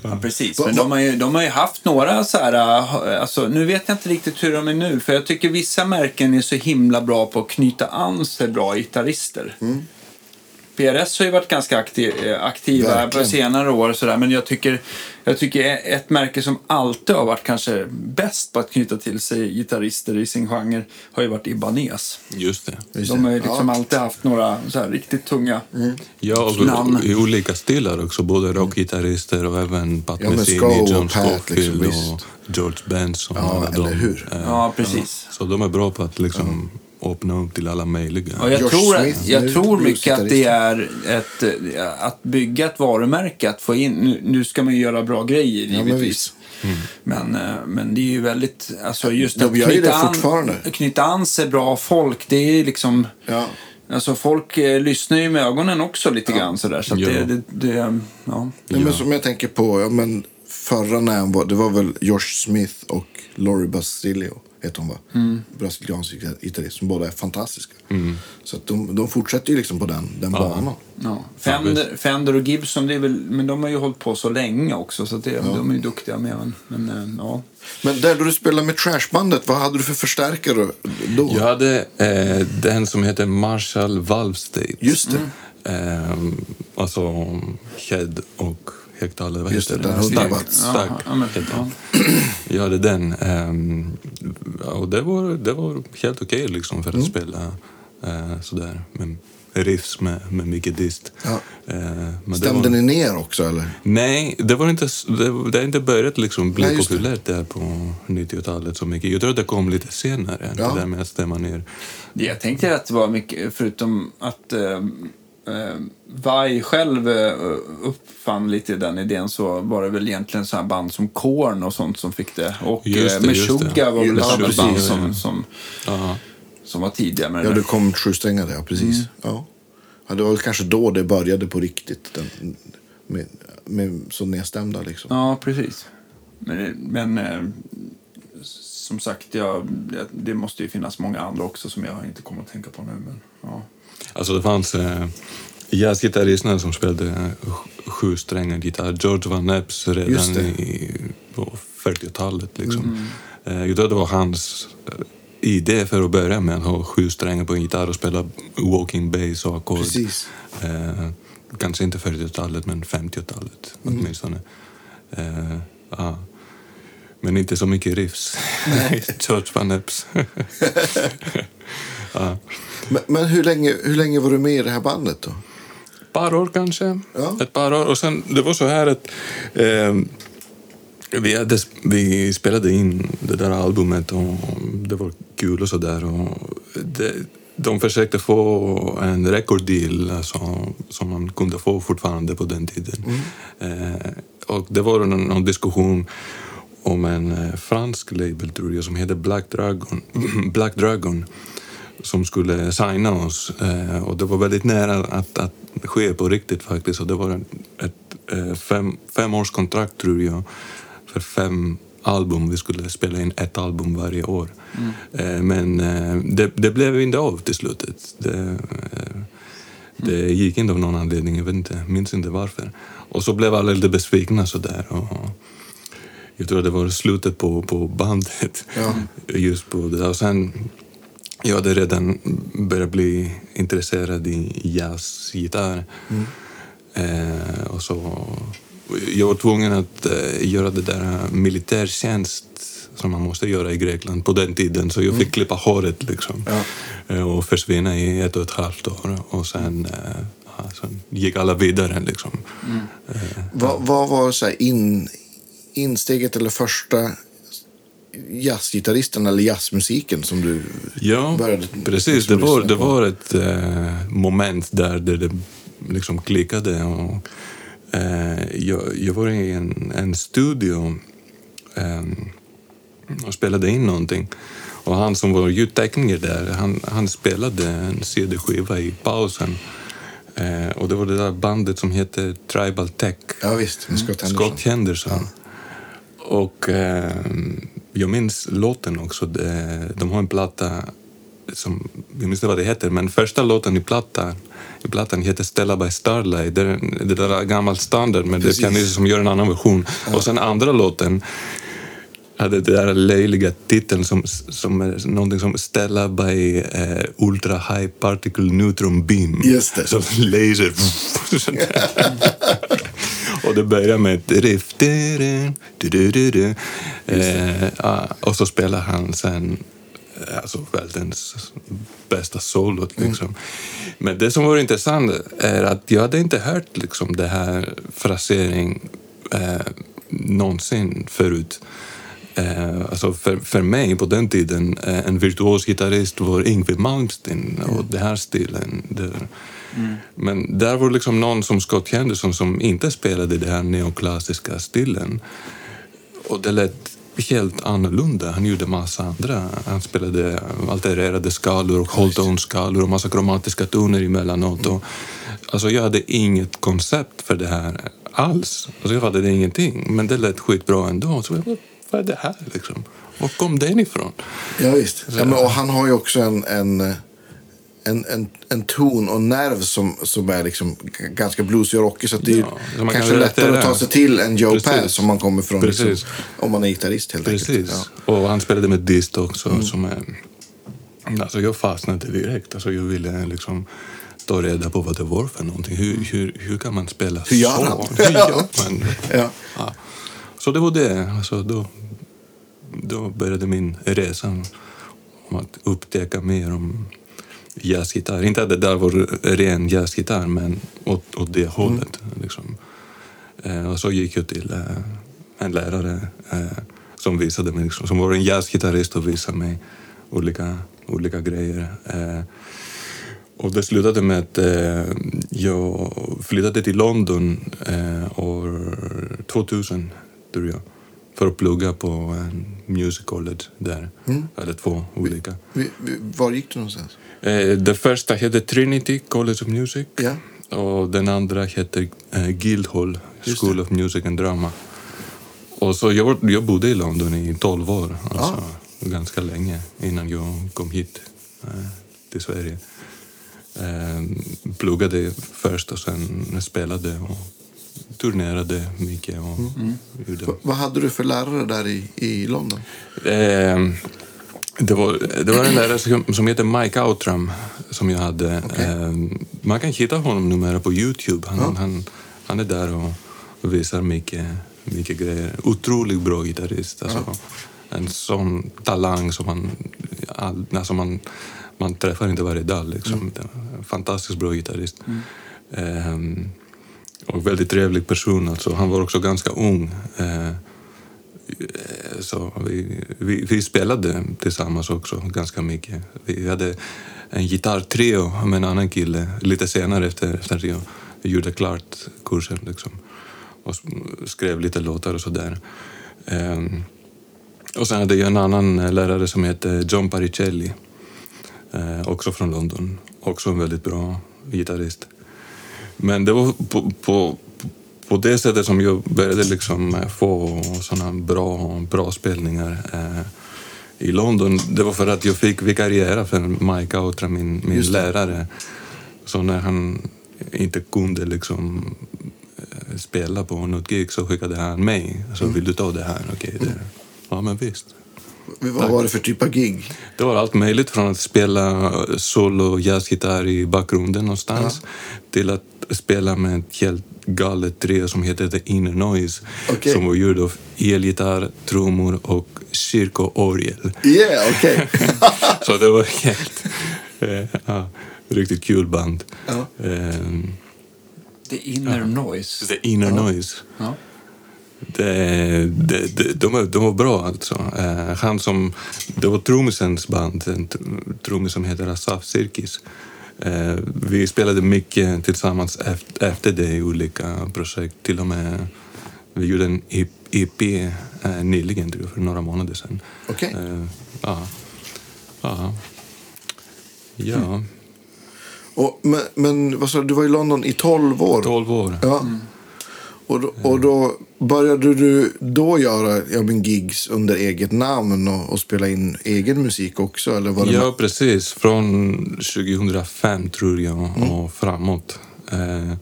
Ja, precis. Va- Men de har, ju, de har ju haft några så här... äh, Alltså, nu vet jag inte riktigt hur de är nu. För jag tycker vissa märken är så himla bra på att knyta an sig bra gitarrister. Mm. PRS har ju varit ganska aktiv, eh, aktiva Verkligen. på senare år. Så där, men jag tycker, jag tycker ett märke som alltid har varit kanske bäst på att knyta till sig gitarrister i sin genre har ju varit Ibanez. Just det. Just De har ju liksom Ja. alltid haft några så här riktigt tunga Ja, och namn. i olika stilar också. Både rockgitarrister och även Pat Ja, Metheny, och John Pat, Scofield liksom, och George Benson. Ja, eller de. hur? Eh, Ja, precis. Så de är bra på att liksom öppna upp till alla möjliga. Ja, jag Josh tror, Smith, jag tror mycket att det är ett, att bygga ett varumärke, att få in, nu, nu ska man ju göra bra grejer Ja, men givetvis. visst. Men, eh, men det är ju väldigt, alltså just att knyta an, fortfarande. knyta an sig bra folk, det är liksom, Ja. alltså folk eh, lyssnar ju med ögonen också lite grann sådär. Så att Ja. det, det, det, ja. Nej, men som jag tänker på, ja, men förra när var, det var väl Josh Smith och Laurie Basilio, heter hon va? Mm. Brasiliansk gitarrist, som båda är fantastiska. Så att de, de fortsätter ju liksom på den, den banan. Ja. Fender, Fender och Gibson, det är väl, men de har ju hållit på så länge också så att det, de är ju duktiga med. Men, men eh, ja. Men där då du spelade med Trashbandet, vad hade du för förstärkare då? Jag hade eh, den som heter Marshall Valve State. Just det. Eh, alltså head och högtalare. Vad Just heter det, den Stark, 100 watts. Ja, men- den. Jag hade den. ehm, och det var, det var helt okej liksom för att Mm. spela eh, sådär. Med riffs med, med mycket dist. Ja. Eh, men Stämde var, ni ner också eller? Nej, det var inte, det, det har inte börjat liksom bli Nej, populärt där på 90-talet så mycket. Jag tror att det kom lite senare, Ja. det där med att stämma ner. Jag tänkte att det var mycket, förutom att eh, eh, Vai själv eh, uppfann lite den idén så var det väl egentligen så här band som Korn och sånt som fick det. Och Just eh, det, Meshuggah det. var väl ett band ja, som, som, Ja. som var tidiga med det Ja, det kom sjusträngade, ja precis. Ja. Ja, det var väl kanske då det började på riktigt. Den, med, med så nedstämda liksom. Ja, precis. Men, men eh, som sagt, jag, det måste ju finnas många andra också som jag inte kommer att tänka på nu. Men, ja. Alltså det fanns eh, jazzgitarristerna som spelade eh, sj- sjusträngad gitarr. George Van Epps redan i, på 40-talet. Liksom. Eh, jag tror det var hans eh, idé för att börja med att ha sju strängar på en gitarr och spela walking bass och ackord. Eh, kanske inte 40-talet men 50-talet åtminstone. Eh, ja. Men inte så mycket riffs. [laughs] George Van Epps. [laughs] ja. Men, men hur, länge, hur länge var du med i det här bandet då? par år kanske. Ja. Ett par år. Och sen, det var så här att eh, vi, hade, vi spelade in det där albumet och det var kul och sådär. De försökte få en record deal alltså, som man kunde få fortfarande på den tiden. Eh, och det var någon, någon diskussion om en eh, fransk label tror jag som heter Black Dragon. [clears throat] Black Dragon som skulle signa oss. Eh, och det var väldigt nära att, att ske på riktigt faktiskt. Och det var ett eh, fem, fem års kontrakt tror jag för fem album. Vi skulle spela in ett album varje år. Eh, men det, det blev inte av till slutet. Det, det gick inte av någon anledning, jag vet inte, minns inte varför. Och så blev alla lite besvikna sådär. Och jag tror det var slutet på, på bandet. Ja. [laughs] Just på det. Och sen, jag hade redan börjat bli intresserad i jazzgitarr. Eh, och så, jag var tvungen att eh, göra det där militärtjänst som man måste göra i Grekland på den tiden. Så jag fick klippa håret liksom. Ja. Eh, och försvinna i ett och ett halvt år. Och sen, sen gick alla vidare liksom. Eh, Vad, vad var så här in, insteget eller första jazzgitarristen eller jazzmusiken som du Ja, började precis. Det var, det var ett eh, moment där, där det liksom klickade. Och, eh, jag, jag var i en, en studio eh, och spelade in någonting. Och han som var ljudtekniker där, han, han spelade en CD-skiva i pausen. Eh, och det var det där bandet som heter Tribal Tech. Ja visst, med Scott Henderson. Scott Henderson. Och eh, jag minns låten också. De har en platta som, jag minns inte vad det heter, men första låten i plattan, i plattan heter Stella by Starlight. Det är det där är gammal standard, men Precis. det är Kennedy som gör en annan version. Och sen andra låten hade det där löjliga titeln som, som är någonting som Stella by eh, Ultra High Particle Neutron Beam. Just det. Så laser. [laughs] [laughs] och det börjar med ett riff. Du, du, du, du. Eh, och så spelar han sen eh, alltså världens bästa solot. Liksom. Men det som var intressant är att jag hade inte hört liksom, det här frasering eh, någonsin förut. Eh, alltså för, för mig på den tiden, eh, en virtuos gitarrist var Yngwie Malmsteen och den här stilen. Det, men där var liksom någon som Scott Henderson som inte spelade den här neoklassiska stilen. Och det lät helt annorlunda. Han gjorde massa andra. Han spelade altererade skalor och whole-tone-skalor och massa kromatiska toner emellanåt. Och, alltså jag hade inget koncept för det här alls. Alltså jag fattade ingenting. Men det lät skitbra ändå. Så jag, vad är det här liksom? Var kom den ifrån? Ja, visst. Ja, men, och han har ju också en, en, eh, en, en, en ton och nerv som, som är liksom ganska bluesig och rockig. Så att det är Ja, kanske kan lättare att ta sig till en Joe. Pass om man kommer från, liksom, om man är gitarrist helt Precis. enkelt. Ja. Och han spelade med dist också. Som är, alltså jag fastnade direkt. Alltså jag ville liksom ta reda på vad det var för någonting. Hur, hur, hur kan man spela Hur gör så? han? [laughs] Hur gör [laughs] man? Ja. Ja. Så det var det. Alltså då, då började min resa om att upptäcka mer om jazzgitarr. Inte att det där var ren jazzgitarr, men åt, åt det hållet. Liksom. Eh, och så gick jag till eh, en lärare eh, som visade mig, liksom, som var en jazzgitarrist och visade mig olika, olika grejer. Eh, och det slutade med att eh, jag flyttade till London eh, år 2000, tror jag, för att plugga på en music college där. Eller två olika. Vi, vi, var gick du någonstans? Eh, första hette Trinity College of Music Ja. och den andra heter eh, Guildhall School of Music and Drama. Och så jag, jag bodde i London i 12 år, alltså ganska länge innan jag kom hit eh, till Sverige. Eh, pluggade först och sen spelade och turnerade mycket. Och gjorde V- vad hade du för lärare där i, i London? Eh, det, var, det var en lärare som, som heter Mike Outram som jag hade. Eh, man kan hitta honom numera på Youtube. Han, han, han är där och visar mycket, mycket grejer. Otroligt bra gitarrist. Alltså, En sån talang som man, all, alltså man, man träffar inte varje dag. Liksom. En Fantastiskt bra gitarrist. Ehm, och väldigt trevlig person. Alltså. Han var också ganska ung. Eh, eh, så vi, vi, vi spelade tillsammans också ganska mycket. Vi hade en gitarrtrio med en annan kille lite senare efter, efter att jag gjorde klart kursen. Liksom. Och skrev lite låtar och sådär. Ehm, och sen hade jag en annan lärare som hette John Paricelli. Eh, också från London. Också en väldigt bra gitarrist. Men det var på, på, på det sättet som jag började liksom eh, få såna bra, bra spelningar eh, i London. Det var för att jag fick vikariera för Mike Outra, min, min lärare. Så när han inte kunde liksom eh, spela på något gig så skickade han mig. Så vill du ta det här? Okej, det, ja men visst. Vad var det för typ av gig? Det var allt möjligt från att spela solo jazzgitarr i bakgrunden någonstans till att spela med ett helt galet trio som heter The Inner Noise Okej. som var gjord av elgitarr, trummor och kyrkoorgel. Yeah, okej. [laughs] Så det var helt... eh, ja, riktigt kul band. Ja. Ehm, The inner noise. The Inner Noise. Ja. Det, det, det, de, var, de var bra alltså. Eh, han som, det var trummisens band, en tr- trummis som heter Asaf Sirkis. Eh, vi spelade mycket tillsammans efter, efter det i olika projekt. Till och med vi gjorde en EP eh, nyligen, tror jag, för några månader sedan. Okej. Eh, ja. Ja. Ja, Och, men, men vad sa du, du var i London i 12 år? 12 år. Ja. Och, då, och då började du då göra ja, men gigs under eget namn och, och spela in egen musik också? Eller var det Ja, precis. Från 2005 tror jag och framåt. Eh,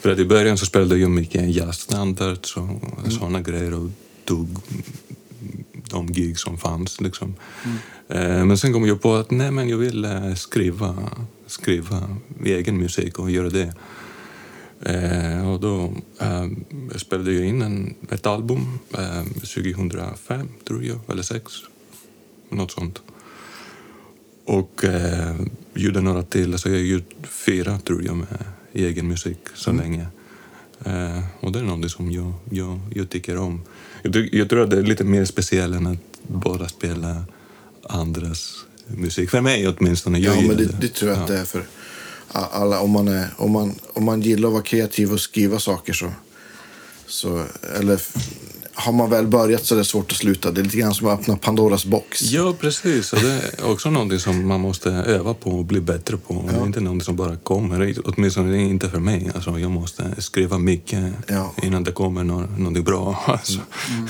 för att i början så spelade jag mycket jazzstandards och såna grejer och tog de gig som fanns. Liksom. Eh, men sen kom jag på att nej, men jag vill eh, skriva, skriva egen musik och göra det. Eh, och då eh, spelade jag in en, ett album eh, 2005, tror jag, eller 2006. Något sånt. Och eh, gjorde några till. Alltså jag har gjort fyra, tror jag, med egen musik så länge. Eh, och det är något som jag, jag, jag tycker om. Jag, jag tror att det är lite mer speciellt än att bara spela andras musik. För mig åtminstone. Jag Ja, men det, det tror jag att det är för alla. Om man, är, om, man, om man gillar att vara kreativ och skriva saker så... så eller har man väl börjat så är det svårt att sluta. Det är lite grann som att öppna Pandoras box. Ja, precis. Och det är också något som man måste öva på och bli bättre på. Det är inte något som bara kommer. Åtminstone inte för mig. Alltså, jag måste skriva mycket Ja. innan det kommer nå- något bra. [laughs] Alltså.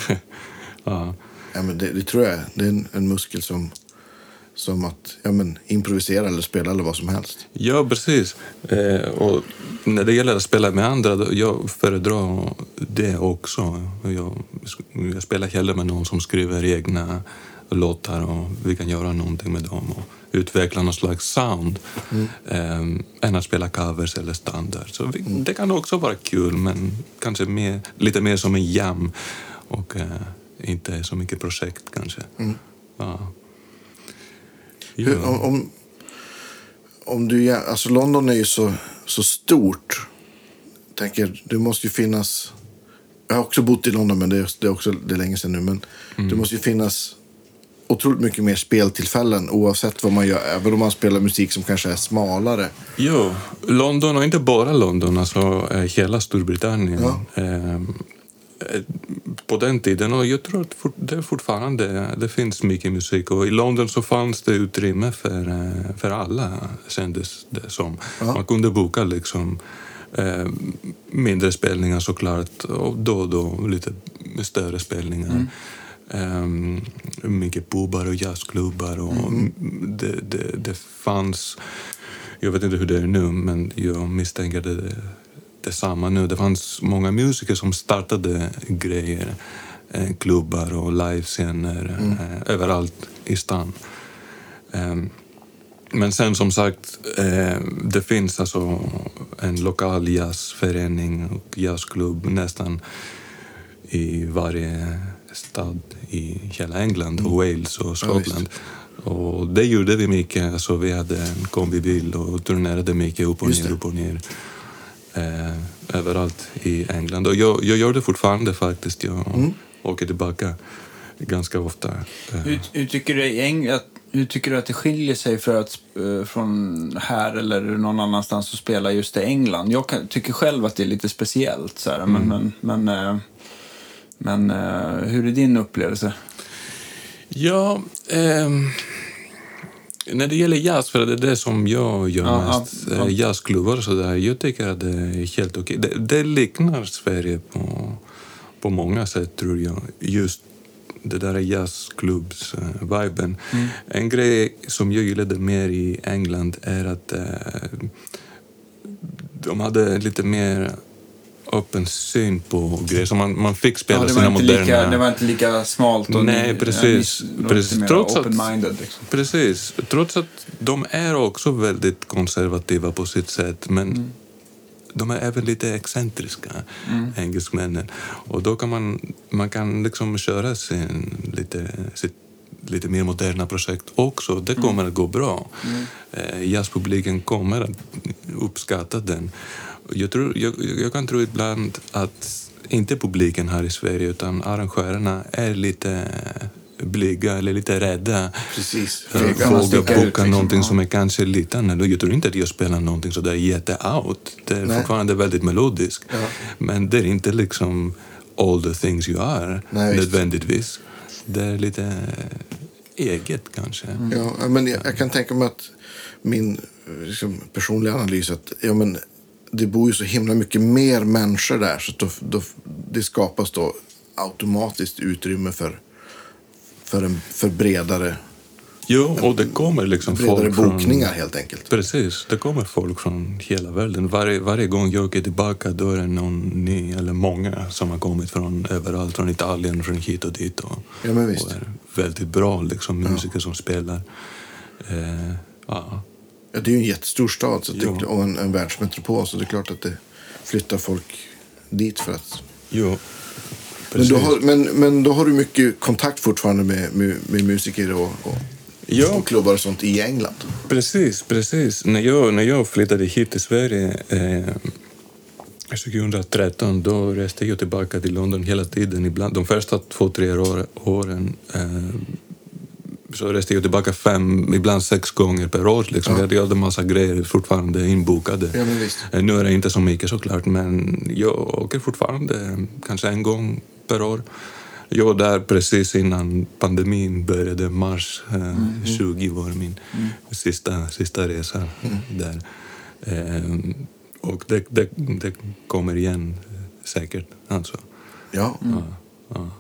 [laughs] ja. Ja, men det, det tror jag. Det är en, en muskel som, som att ja, men, improvisera eller spela eller vad som helst. ja, precis. Eh, och när det gäller att spela med andra, då, jag föredrar det också. Jag, jag spelar hellre med någon som skriver egna låtar och vi kan göra någonting med dem och utveckla någon slags sound eh, än att spela covers eller standard. Så vi, det kan också vara kul, men kanske mer, lite mer som en jam och eh, inte så mycket projekt kanske. Ja. Hur, om, om, om du, alltså London är ju så, så stort. Tänker, det måste ju finnas... Jag har också bott i London, men det är, det är också det är länge sedan nu. Men det måste ju finnas otroligt mycket mer speltillfällen oavsett vad man gör. Även om man spelar musik som kanske är smalare. Jo, London och inte bara London, alltså eh, hela Storbritannien. Ja. Eh, på den tiden, och jag tror att det fortfarande det finns mycket musik och i London så fanns det utrymme för, eh, för alla, kändes det som. Man kunde boka liksom eh, mindre spelningar såklart och då och då lite större spelningar. Um, mycket pubar och jazzklubbar. Och det, det, det fanns... Jag vet inte hur det är nu, men jag misstänker det, det är samma nu. Det fanns många musiker som startade grejer, eh, klubbar och livescener eh, överallt i stan. Ehm, men sen som sagt, eh, det finns alltså en lokal jazzförening och jazzklubb nästan i varje stad i hela England och Wales och Skottland. och det gjorde vi mycket. Alltså, vi hade en kombibil och turnerade mycket upp och ner, upp och ner. Eh, överallt i England. Och jag, jag gör det fortfarande faktiskt. Jag åker tillbaka ganska ofta. Eh, Hur, hur, tycker du, i Eng- att, hur tycker du att det skiljer sig för att, eh, från här eller någon annanstans att spela just i England? Jag kan, tycker själv att det är lite speciellt. Så här, men men, men, eh, men eh, hur är din upplevelse? Ja, ehm, när det gäller jazz, för det är det som jag gör Ja, mest, ja, ja. eh, jazzklubbar och sådär, jag tycker att det är helt okej. Det, det liknar Sverige på, på många sätt, tror jag. Just det där jazzklubbs-viben. Mm. En grej som jag gillade mer i England är att eh, de hade lite mer öppen syn på grejer. Så man, man fick spela Ja, sina moderna... lika, det var inte lika smalt och Nej, precis. ni- Precis. Trots att-. Liksom. Precis. Trots att de är också väldigt konservativa på sitt sätt. Men Mm. de är även lite excentriska, engelsmännen. Och då kan man, man kan liksom köra sin, lite, sitt lite mer moderna projekt också. Det kommer att gå bra. Eh, jazzpubliken kommer att uppskatta den. Jag, tror, jag, jag kan tro ibland att inte publiken här i Sverige utan arrangörerna är lite blyga eller lite rädda Precis. våga boka liksom. någonting som är kanske lite annorlunda. Jag tror inte att jag spelar någonting så där jätte-out. Det är Nej. fortfarande väldigt melodiskt. Ja. Men det är inte liksom all the things you are Nej, nödvändigtvis. Det är lite eget kanske. Ja, men jag, jag kan tänka mig att min eh, liksom, personliga analys att ja, men, det bor ju så himla mycket mer människor där så då, då, det skapas då automatiskt utrymme för, för, en, för bredare, Jo, och det kommer liksom bredare folk från... bokningar helt enkelt. Precis, det kommer folk från hela världen. Varje, varje gång jag åker tillbaka då är det någon ny, eller många, som har kommit från överallt. Från Italien, från hit och dit. Och, Ja, men visst. och är väldigt bra liksom, musiker som spelar. Eh, ja. Ja, det är ju en jättestor stad så det, Ja. och en, en världsmetropol så det är klart att det flyttar folk dit för att... Jo, Men då, har, men, men då har du mycket kontakt fortfarande med, med, med musiker och, och, Ja. och klubbar och sånt i England? Precis, precis. När jag, när jag flyttade hit till Sverige eh, 2013 då reste jag tillbaka till London hela tiden. Ibland, de första två, tre år, åren eh, så reste jag tillbaka fem, ibland sex gånger per år. Liksom. Jag hade en massa grejer fortfarande inbokade. Ja. Eh, Nu är det inte så mycket såklart, men jag åker fortfarande kanske en gång per år. Jag var där precis innan pandemin började, mars eh, 20 var min sista, sista resa där. Eh, och det, det, det kommer igen eh, säkert. Alltså. Ja. Ja, ja.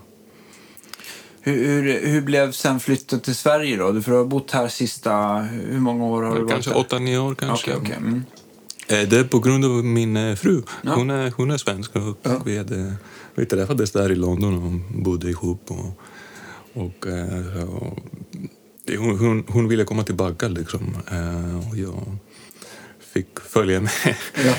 Hur, hur, hur blev sen flytten till Sverige då? Du för du har bott här sista... Hur många år har du varit Kanske åtta, nio år kanske. Okej, okej. Mm. Eh, Det är på grund av min eh, fru. Ja. Hon, är, hon är svensk och Ja. vi, hade, vi träffades där i London och bodde ihop. Och, och, eh, och, hon, hon, hon ville komma tillbaka liksom. Och jag fick följa med. Ja.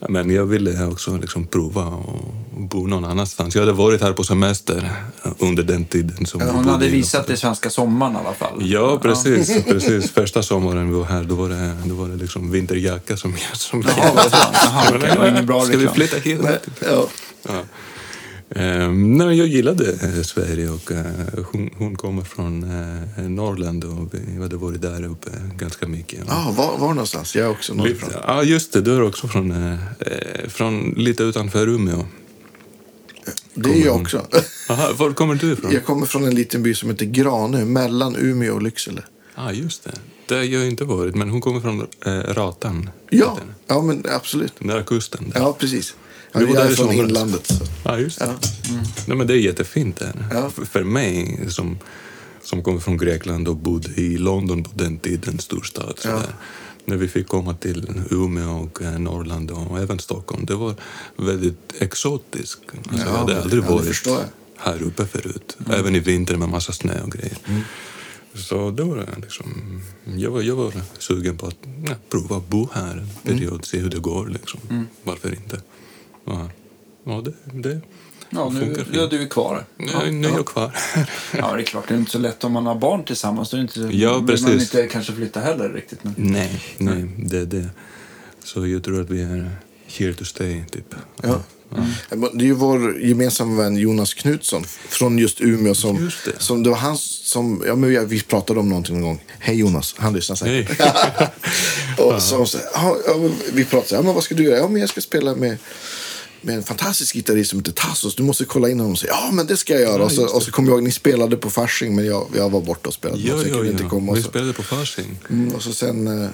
[laughs] Men jag ville också liksom prova och bo någon annanstans. Jag hade varit här på semester under den tiden. Som vi Hon hade visat det svenska sommaren i alla fall. Ja, precis. precis. Första sommaren vi var här, då var det, då var det liksom vinterjacka som jag som Jaha. Jaha, [laughs] bra Ska vi reklam. flytta hit? Ja. Ja. Ehm, nej, jag gillade eh, Sverige och eh, hon, hon kommer från eh, Norrland och vi hade varit där uppe ganska mycket. Ah, var, var någonstans? Jag är också norrifrån. Ja, just det. Du är också från, eh, från lite utanför Umeå. Det är jag också. [laughs] Aha, var kommer du ifrån? Jag kommer från en liten by som heter Granö, mellan Umeå och Lycksele. ah, just det. Det har jag inte varit, men hon kommer från Ratan. Ja, ja men absolut. Nära kusten. där. Ja, precis. Ja, Du var jag där är från inlandet. Så. Ja, just det. Ja. Nej, men det är jättefint där. Ja. För, för mig som, som kommer från Grekland och bodde i London på den tiden, storstad. Så Ja. där, när vi fick komma till Umeå och eh, Norrland och även Stockholm, det var väldigt exotiskt. Alltså, Ja, jag hade aldrig ja, varit här uppe förut. Även i vinter med massa snö och grejer. Så det var liksom, jag, var, jag var sugen på att ja, prova att bo här en period, se hur det går. Liksom. Varför inte? Ja, ja det, det Ja, nu funkar ja, fint. du är kvar. Ja, nu är jag kvar. [laughs] Ja, det är klart. Det är inte så lätt om man har barn tillsammans. Då är inte, Ja, vill precis. man inte kanske flytta heller riktigt. Men... nej, nej, det är det. Så jag tror att vi är here to stay, typ. Ja. Det är ju vår gemensamma vän Jonas Knutsson från just Umeå. Som, Just det. som det var han som, ja, men vi- pratade om någonting någon gång. Hej Jonas, han lyssnar säkert. [laughs] Och så, så, ja, ja, vi pratade, ja, men vad ska du göra? Ja, men jag ska spela med, med en fantastisk gitarrist som heter Tassos. Du måste kolla in honom. Så, ja, men det ska jag göra. och, så, och så kom jag ihåg, ni spelade på Fasching, men jag, jag var borta och spelade. Ja, så jag ja, kunde inte ja. komma. Och Vi spelade på Fasching. mm, och så sen, eh,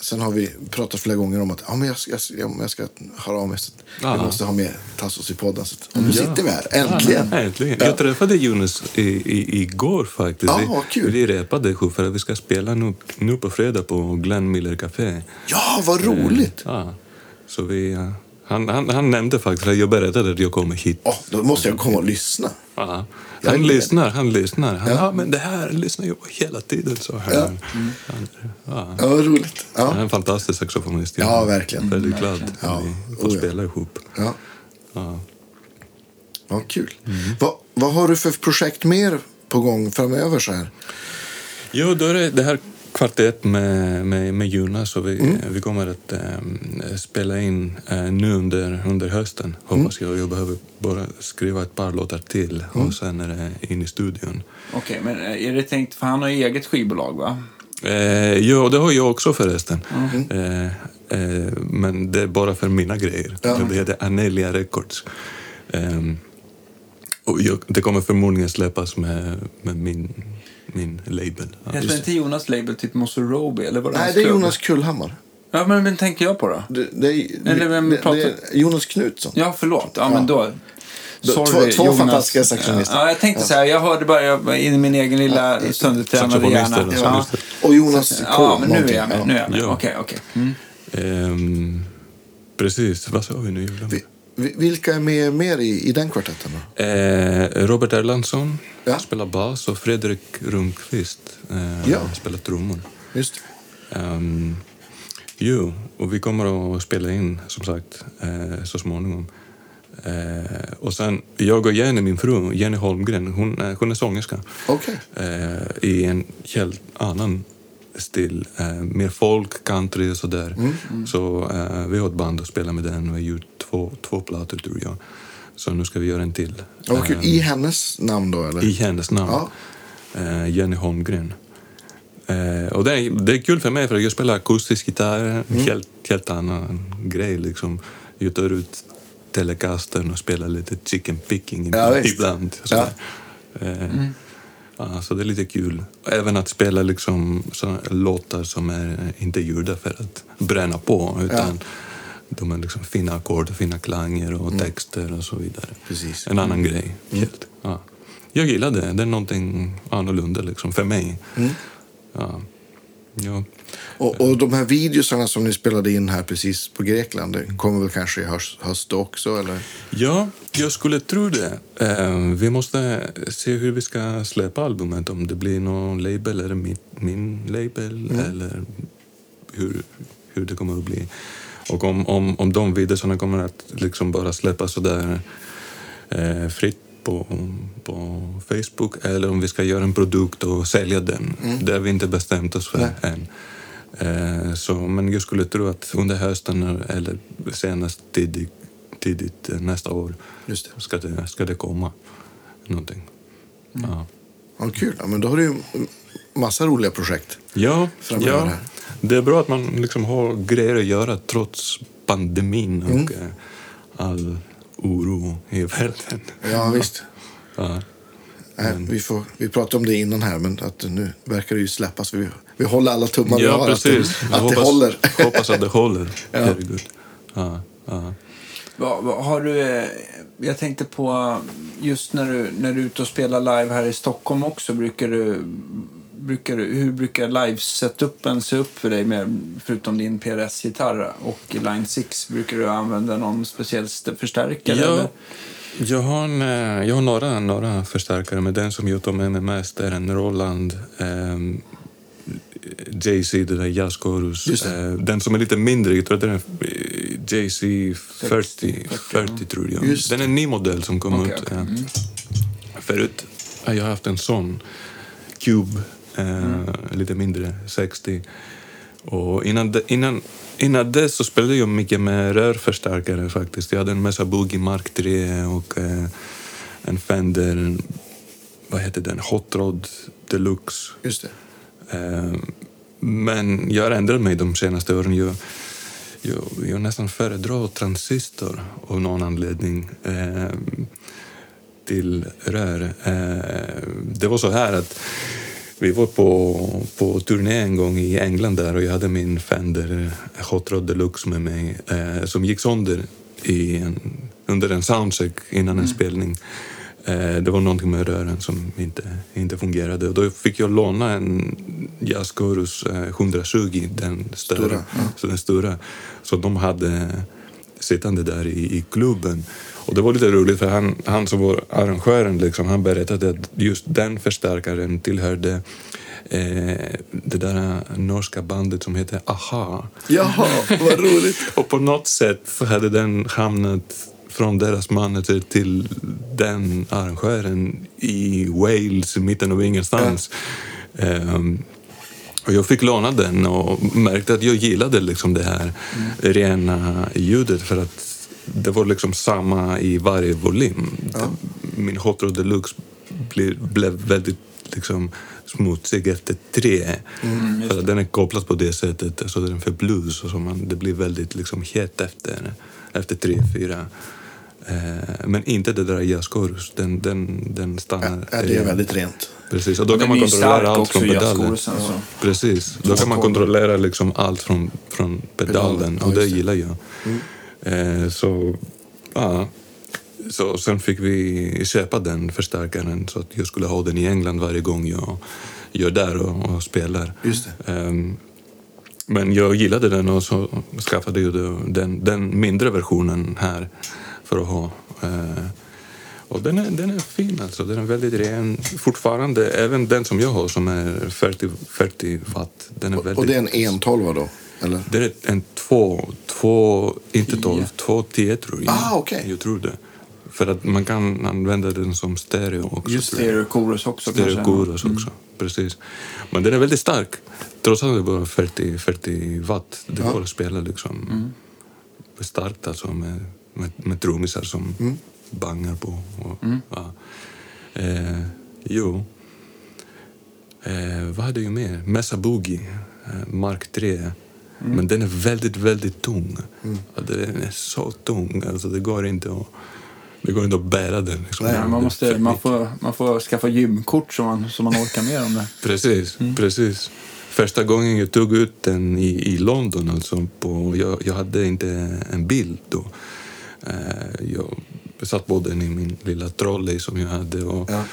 sen har vi pratat flera gånger om att ja, men jag, ska, jag, jag ska höra av mig. Ja. måste ha med Tassos i podden. Så och nu Ja. sitter vi här, äntligen. Ja, äntligen. Jag träffade Jonas i, i, igår faktiskt. Ja, vi, kul. vi repade för att vi ska spela nu, nu på fredag på Glenn Miller Café. Ja, vad roligt! Ja, så vi, ja, han, han, han nämnde faktiskt att jag berättade att jag kommer hit. Åh, då måste jag komma och lyssna. Ja. Han lyssnar, han lyssnar. Han, Ja. ja. men det här lyssnar jag på hela tiden, så här. Ja. Han, ja. Ja, roligt. Han är Ja, en fantastisk saxofonist. Ja, verkligen. Väldigt glad att Ja. vi får Oh, ja. spela ihop. ja. Ja. ja kul. Vad, vad har du för projekt mer på gång framöver så här? Jo, då är det det här kvartett med, med, med Jonas och vi, vi kommer att eh, spela in eh, nu under, under hösten, hoppas jag. Jag behöver bara skriva ett par låtar till och sen är det in i studion. Okej, men är det tänkt, för han har ju eget skivbolag va? Eh, ja, det har jag också förresten. Eh, eh, men det är bara för mina grejer. Ja. Det heter Anelia Records. Eh, och jag, det kommer förmodligen släppas med, med min, min label. Ja, Heter inte Jonas label typ Mosorobi eller Nej, hans det är klubb? Jonas Kullhammar. Ja, men vem tänker jag på då? Det, det, är, Eller vem det, pratar- det är Jonas Knutsson. Ja, förlåt. Ja, men då... Sorry, två- två Jonas. fantastiska saxofonister. Ja, jag tänkte så här, jag hörde bara jag, in i min egen lilla söndertränade Saxofonister hjärna. och Ja. Och Jonas K. Ja, men nu är jag med. Nu är jag med. Ja. Okej, okej. Mm. Ehm, precis, vad sa vi nu? Vi- Vilka är med mer i, i den kvartetten? Då? Eh, Robert Erlandsson Ja. spelar bas och Fredrik Rundqvist eh, Ja. spelar trummor. Just. Um, jo, och vi kommer att spela in som sagt eh, så småningom. Eh, och sen, jag och Jenny, min fru, Jenny Holmgren, hon, är- hon är sångerska. Okej. Eh, I en helt annan stil. Eh, mer folk, country och sådär. Så eh, vi har ett band och spelar med den och gjort två, två plattor tror jag. Så nu ska vi göra en till. Ja, vad kul. Eh, I hennes namn då, eller? i hennes namn. Ja. Eh, Jenny Holmgren. Eh, och det är, det är kul för mig för jag spelar akustisk gitarr, Mm. helt, helt annan grej liksom. Jag tar ut Telecaster och spelar lite chicken picking Ja, ibland. sådär. Eh, ja, så det är lite kul. Även att spela liksom så, låtar som är inte gjorda för att bränna på utan de är liksom fina ackord, fina klanger och texter och så vidare. Mm. Precis. En annan grej. Helt. Ja. Jag gillar det. Det är någonting annorlunda liksom, för mig. Mm. Ja. Ja. Och, och de här videosarna som ni spelade in här precis på Grekland, det kommer väl kanske i höst, höst också? Eller? ja, jag skulle tro det. Eh, vi måste se hur vi ska släppa albumet. Om det blir någon label eller min, min label eller hur, hur det kommer att bli. Och om, om, om de videorna kommer att liksom bara släppas sådär eh, fritt på, på Facebook eller om vi ska göra en produkt och sälja den. Det har vi inte bestämt oss för än. Eh, så, men jag skulle tro att under hösten eller senast tidigt, tidigt eh, nästa år Just det. ska det, ska det komma någonting. Ja. Ja, kul. Ja, men då har du ju massa roliga projekt. Ja, ja. Det är bra att man liksom har grejer att göra trots pandemin och Mm. eh, all oro i världen. Ja, visst. Ja. Nej, vi, får, vi pratade om det innan här, men att nu verkar det ju släppas. Vi, vi håller alla tummar vi Ja, har precis. att, det, att det hoppas, håller. hoppas att det håller. [laughs] Ja. Herregud. Ja, ja. Har du, eh, jag tänkte på just när du, när du är ute och spelar live här i Stockholm också. Brukar du, brukar hur brukar live-setupen se upp för dig med, förutom din PRS-gitarr och Line 6? Brukar du använda någon speciell st- förstärkare? eller? Ja, jag har, en, eh, jag har några, några förstärkare, men den som jag tar med mig mest är en Roland ehm, JC, det där Jazz Chorus. Just det. Eh, den som är lite mindre, jag tror att den är eh, JC 40, 40 tror jag. Just Den är en ny modell som kom Okej, ut. eh. Mm. Förut har jag haft en sån Cube, eh, lite mindre, 60. Och innan, de, innan, innan dess så spelade jag mycket med rörförstärkare faktiskt. Jag hade en Mesa Boogie Mark 3 och eh, en Fender, vad heter den, Hot Rod Deluxe. Just det. Eh, men jag har ändrat mig de senaste åren. Jag, jag, jag nästan föredrar transistor av någon anledning eh, till rör. Eh, det var så här att vi var på, på turné en gång i England där och jag hade min Fender Hot Rod Deluxe med mig eh, som gick sönder i en, under en soundcheck innan en spelning. Eh, det var någonting med rören som inte, inte fungerade och då fick jag låna en Jazz Chorus eh, 120, den större, Stora, ja. så den stora. Så de hade sittande där i, i klubben. Och det var lite roligt för han, han som var arrangören liksom, han berättade att just den förstärkaren tillhörde eh, det där norska bandet som heter Aha. Jaha, vad roligt. [laughs] Och på något sätt hade den hamnat från deras manager till den arrangören i Wales, i mitten av ingenstans. Ehm, Och jag fick låna den och märkte att jag gillade liksom det här rena ljudet för att det var liksom samma i varje volym. Min Hot Rod Deluxe blir, blev väldigt liksom smutsig efter tre. för att den är kopplad på det sättet, alltså den för blues och så man, det blir väldigt liksom hett efter, efter tre, fyra. Eh, men inte det där jazzchorus, den, den, den stannar. Ja, det är väldigt rent. Precis, och då Den kan man kontrollera allt från pedalen. Precis, då kan man kontrollera liksom allt från, från pedalen Pedalen, ja, och det gillar jag. Eh, så, ja. så sen fick vi köpa den förstärkaren så att jag skulle ha den i England varje gång jag, är där och, och spelar. Just det. Ehm, men jag gillade den och så skaffade jag den, den mindre versionen här för att ha. Eh, och den är, den är fin alltså, den är väldigt ren. Fortfarande, även den som jag har som är 40, 40 watt, den är väldigt... Och det är en 112 då? Eller? Det är en två, två inte tolv, två tio tror jag. Ah, okej. Jag tror det. För att man kan använda den som stereo också. Just tror jag. stereo-chorus också kanske. Stereochorus också. Precis. Men den är väldigt stark. Trots att det bara är 40, 40 watt. Det går att spela liksom starkt alltså med, med, med trummisar som bangar på. Och, ja. eh, jo. Eh, vad hade jag mer? Mesa Boogie, eh, Mark 3. Men den är väldigt, väldigt tung. Ja, den är så tung. Alltså, det går inte att, det går inte att bära den. Liksom. Ja, man, måste, man, får, man får skaffa gymkort så man, så man orkar med dem där. Precis, precis. Första gången jag tog ut den i, i London, alltså på, jag, jag hade inte en bil då. Eh, jag satt på den i min lilla trolley som jag hade och Ja.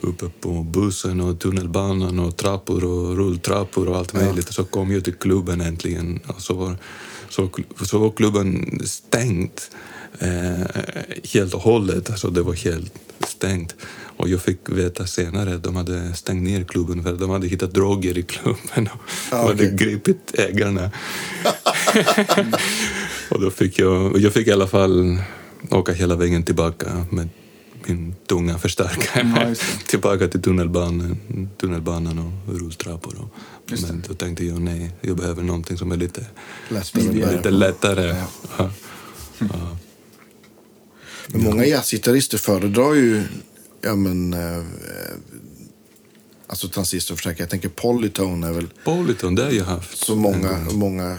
Uppe på bussen och tunnelbanan och trappor och rulltrappor och allt möjligt. Så kom jag till klubben äntligen och så var, så, så var klubben stängt eh, helt och hållet. Alltså det var helt stängt. Och jag fick veta senare att de hade stängt ner klubben för de hade hittat droger i klubben och de hade okej. gripit ägarna. [laughs] och då fick jag, jag fick i alla fall åka hela vägen tillbaka med min tunga förstärkare Ja, tillbaka till tunnelbanan, tunnelbanan och rulltrappor. Och, men då tänkte jag nej, jag behöver någonting som är lite, Lättare. lite lättare. Ja. Ja. Men många jazzgitarrister föredrar ju ja, men, eh, alltså transistorförstärkare. Jag tänker Polytone är väl Polyton, det har jag haft. så många, många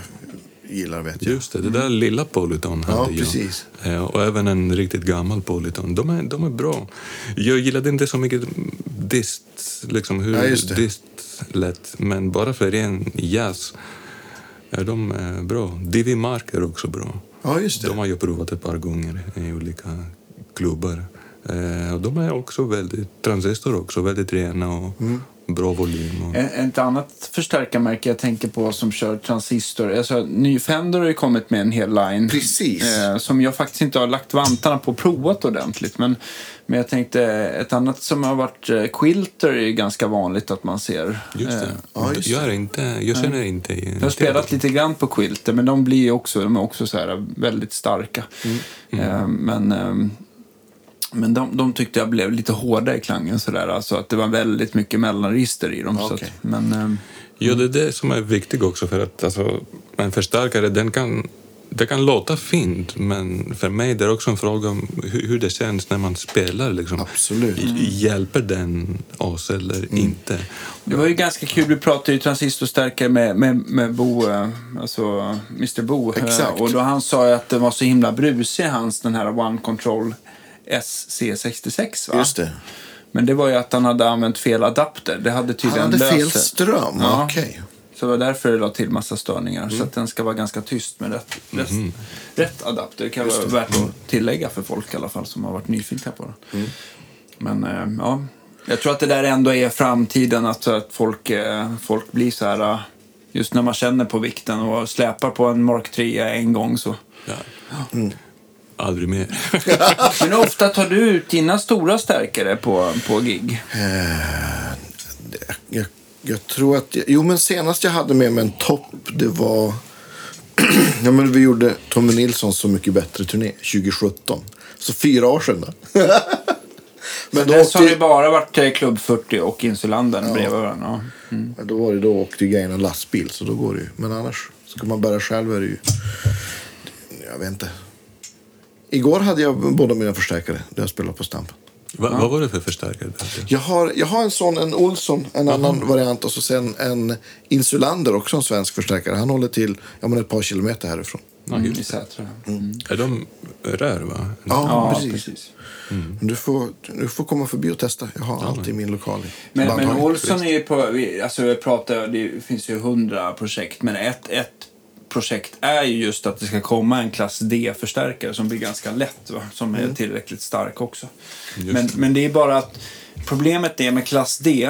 gillar vet jag. Just det, det där lilla Polyton hade Ja, jag. precis. Eh, Och även en riktigt gammal Polyton. De är, de är bra. Jag gillade inte så mycket dist, liksom hur Ja, dist lät. Men bara för ren jazz är de eh, bra. Divi Mark är också bra. Ja, just det. De har jag provat ett par gånger i olika klubbar. Eh, och de är också väldigt, transistor också, väldigt rena och Mm. Bra volym. Och, En- Ett annat förstärkarmärke jag tänker på som kör transistor. Alltså, ny Fender har ju kommit med en hel line. Precis. Eh, som jag faktiskt inte har lagt vantarna på och provat ordentligt. Men, men jag tänkte ett annat som har varit eh, Quilter är ju ganska vanligt att man ser. just det. Eh, ja, just jag, är inte, jag känner inte igen jag har spelat lite grann på Quilter, men de blir ju också, de är också så här väldigt starka. Eh, men eh, men de, de tyckte jag blev lite hårda i klangen sådär. Alltså att det var väldigt mycket mellanregister i dem. Så Okej. att, men eh, Ja, det är det som är viktigt också för att alltså, en förstärkare den kan, det kan låta fint men för mig det är också en fråga om hur, det känns när man spelar. Liksom. Absolut. H- Hjälper den oss eller inte? Det var ju ganska kul, vi pratade ju transistorstärkare med, med, med Bo, eh, alltså Mr Bo. eh, Exakt. Och då han sa ju att det var så himla brusig hans den här One Control SC66 va? Just det. Men det var ju att han hade använt fel adapter. Det hade Han tydligen hade fel löst det. ström. Ja. Okej. Så det var därför det la till massa störningar. Mm. Så att den ska vara ganska tyst med rätt, rätt, rätt adapter. Det kan vara värt att tillägga för folk i alla fall som har varit nyfikna på den. Mm. Men eh, ja, jag tror att det där ändå är framtiden. Alltså att folk, eh, folk blir så här, eh, just när man känner på vikten och släpar på en Mark 3 en gång så. Ja. Aldrig mer. [laughs] Men hur ofta tar du ut dina stora stärkare på, på gig? Jag, jag tror att... Jo, men senast jag hade med mig en topp, det var... [clears throat] ja, men vi gjorde Tommy Nilsson Så mycket bättre turné 2017. Så fyra år sedan. [laughs] Men Men då dess har åkte, det bara varit eh, Klubb 40 och Insulanden bredvid varandra. Ja. Mm. då var det då åkte grejerna lastbil, så då går det ju. Men annars, ska man bära själv är det ju... Jag vet inte. Igår hade jag båda mina förstärkare när jag spelade på Stampen. Va, Vad var det för förstärkare? Jag har, jag har en sån, en Olsson, en annan variant och så sen en Insulander, också en svensk förstärkare. Han håller till ja, men ett par kilometer härifrån. Mm, Sätra. Mm. Är de rör, va? Ja, Ja, precis. precis. Men Du, får, du får komma förbi och testa. Jag har allt i min lokal. Men, men. Olsson är ju på, vi- alltså jag pratar, det finns ju hundra projekt, men ett, ett projekt är ju just att det ska komma en klass D-förstärkare som blir ganska lätt, va? som är tillräckligt stark också. Men, men det är bara att problemet är med klass D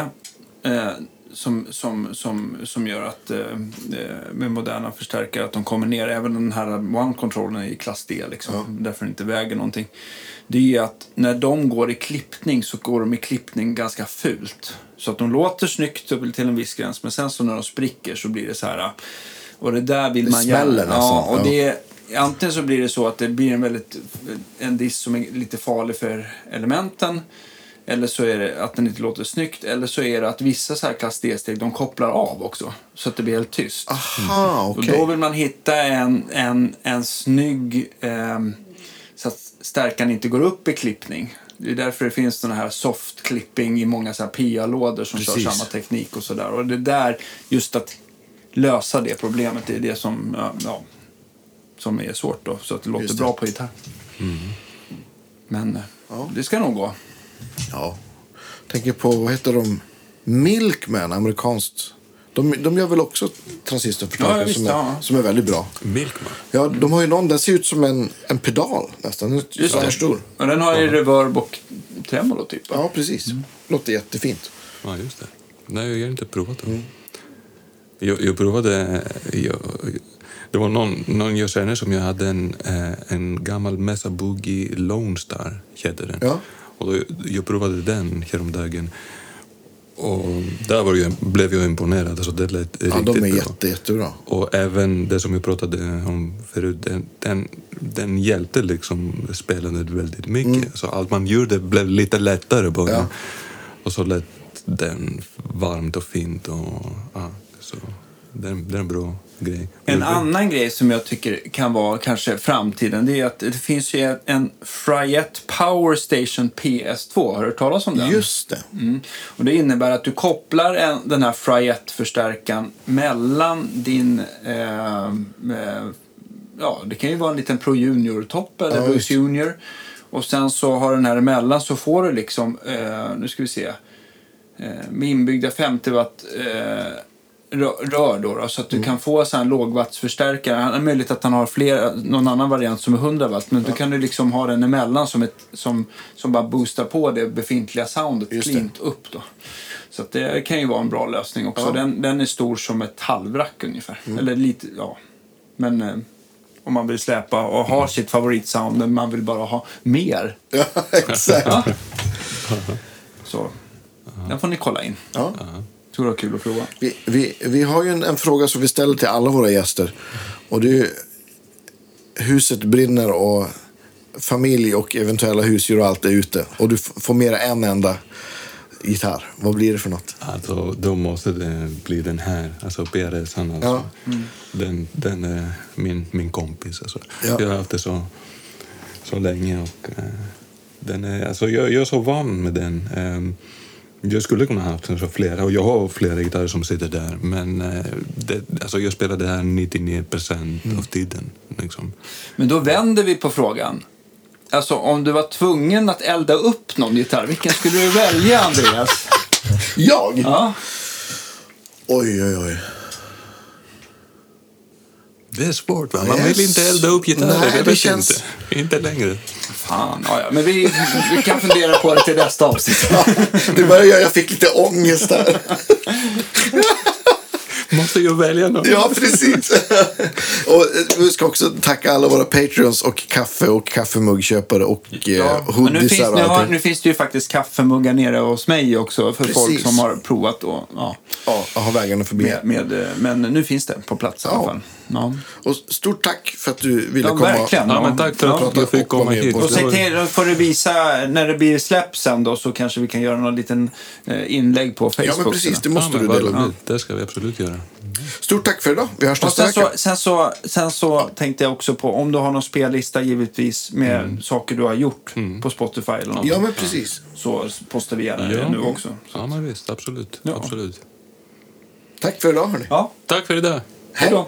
eh, som, som, som, som gör att eh, eh, med moderna förstärkare att de kommer ner, även den här one-controllen är i klass D, liksom, därför den inte väger någonting. Det är ju att när de går i klippning så går de i klippning ganska fult. Så att de låter snyggt upp till en viss gräns, men sen så när de spricker så blir det så här... Och det där vill Det man smäller Ja, nästan, och ja. det, antingen så blir det så att det blir en väldigt en diss som är lite farlig för elementen. Eller så är det att den inte låter snyggt. Eller så är det att vissa så här klass D-steg de kopplar av också. Så att det blir helt tyst. Aha, Och okej. då vill man hitta en, en, en snygg... ehm, så att stärkan inte går upp i klippning. Det är därför det finns såna här soft clipping i många så här PA-lådor som Precis. kör samma teknik och sådär. Och det där, just att lösa det problemet, det är det som, ja, ja, som är svårt då. Så att det låter det. bra på gitarr. Men eh, Ja. det ska nog gå. Ja. Tänker på, vad heter de? Milkman, amerikanskt. De, de gör väl också transistorförstärkare Ja, som, är, ja. som är väldigt bra. Milkman? Ja, de har ju någon, den ser ut som en, en pedal nästan. Den är Just stor. Och den har ju reverb och tremolo typ. Ja, precis. Låter jättefint. Ja, just det. Nej, jag har inte provat den. Jag, jag provade... Jag, det var någon, någon jag känner som jag hade en, eh, en gammal Mesa Boogie Lone Star, heter den. Ja. Och då, jag provade den häromdagen. Och där var jag, blev jag imponerad. Alltså, det lät Ja, riktigt de är bra. jätte, jättebra. Och även det som jag pratade om förut, den, den, den hjälpte liksom spelandet väldigt mycket. Så allt man gjorde blev lite lättare. Mm. Ja. Och så lät den varmt och fint. Och, ja, så det, är, det är en bra grej. En annan grej som jag tycker kan vara kanske framtiden det är att det finns ju en Fryette Power Station PS2. Har du hört talas om den? Just det. Mm. Och det innebär att du kopplar en, den här Fryette-förstärkaren mellan din... Eh, eh, ja, det kan ju vara en liten Pro Junior-topp eller Ja, just. Junior. Och sen så har den här emellan så får du liksom... Eh, nu ska vi se. Eh, med inbyggda 50 watt eh, rör då, då, så att du kan få så här en lågwattsförstärkare. Det är möjligt att han har fler, någon annan variant som är 100 watt, men då kan du liksom ha den emellan som, ett, som, som bara boostar på det befintliga soundet Just det. klint upp då. Så att det kan ju vara en bra lösning också. Ja. Den, den är stor som ett halvrack ungefär. Eller lite, ja. Men eh, om man vill släpa och ha sitt favoritsound, men man vill bara ha mer. [laughs] Ja, exakt. Ja. Så den får ni kolla in. Ja. Tror det var kul att prova. Vi, vi, vi har ju en, en fråga som vi ställer till alla våra gäster. Och det är ju, huset brinner och familj och eventuella husdjur och allt är ute. Och du får mer än en enda gitarr. Vad blir det för något? Alltså, då måste det bli den här, alltså PRS. Han alltså. Ja. Den, den är min, min kompis. Alltså. Ja. Jag har haft det så, så länge. Och, eh, den är, alltså, jag, jag är så van med den. Ehm, jag skulle kunna ha haft så flera, och jag har flera gitarrer som sitter där. Men eh, det, alltså, jag spelar det här 99 procent Mm. av tiden. Liksom. Men då vänder vi på frågan. Alltså om du var tvungen att elda upp någon gitarr, vilken skulle du välja Andreas? [laughs] Jag? Ja. Oj, oj, oj. Det är svårt, va? Man Yes. vill inte elda upp gitarrer. Nej, det känns- inte. Inte längre. Fan, ja, ja. Men vi, vi kan fundera på det till nästa avsnitt. [laughs] Det börjar, jag fick lite ångest där. [laughs] Måste jag välja någon? Ja, precis. [laughs] och eh, vi ska också tacka alla våra Patreons och kaffe och kaffemuggköpare och eh, Ja, men nu, finns, hoodiesar nu, har, nu finns det ju faktiskt kaffemuggar nere hos mig också för folk Precis. som har provat. Och, ja, Ja, har vägarna förbi. med, med, eh, men nu finns det på plats i alla Ja. fall. Ja. Och stort tack för att du ville Ja, komma. verkligen. Ja, men tack för att prata jag fick komma med hit. på- Och se till, då får du visa, när det blir släpp sen då, så kanske vi kan göra någon liten eh, inlägg på Facebook. Ja, men precis. Det måste ja, du dela. roligt. Det ska vi absolut göra. Stort tack för idag. Vi hörs nästa sen vecka. så, sen, så, sen så tänkte jag också på om du har någon spellista givetvis med saker du har gjort på Spotify eller något. Ja, men precis. Så postar vi gärna det nu också. Ja, men visst. Absolut. Ja. absolut. Tack för idag, hörni. Ja, Tack för idag. Hej då.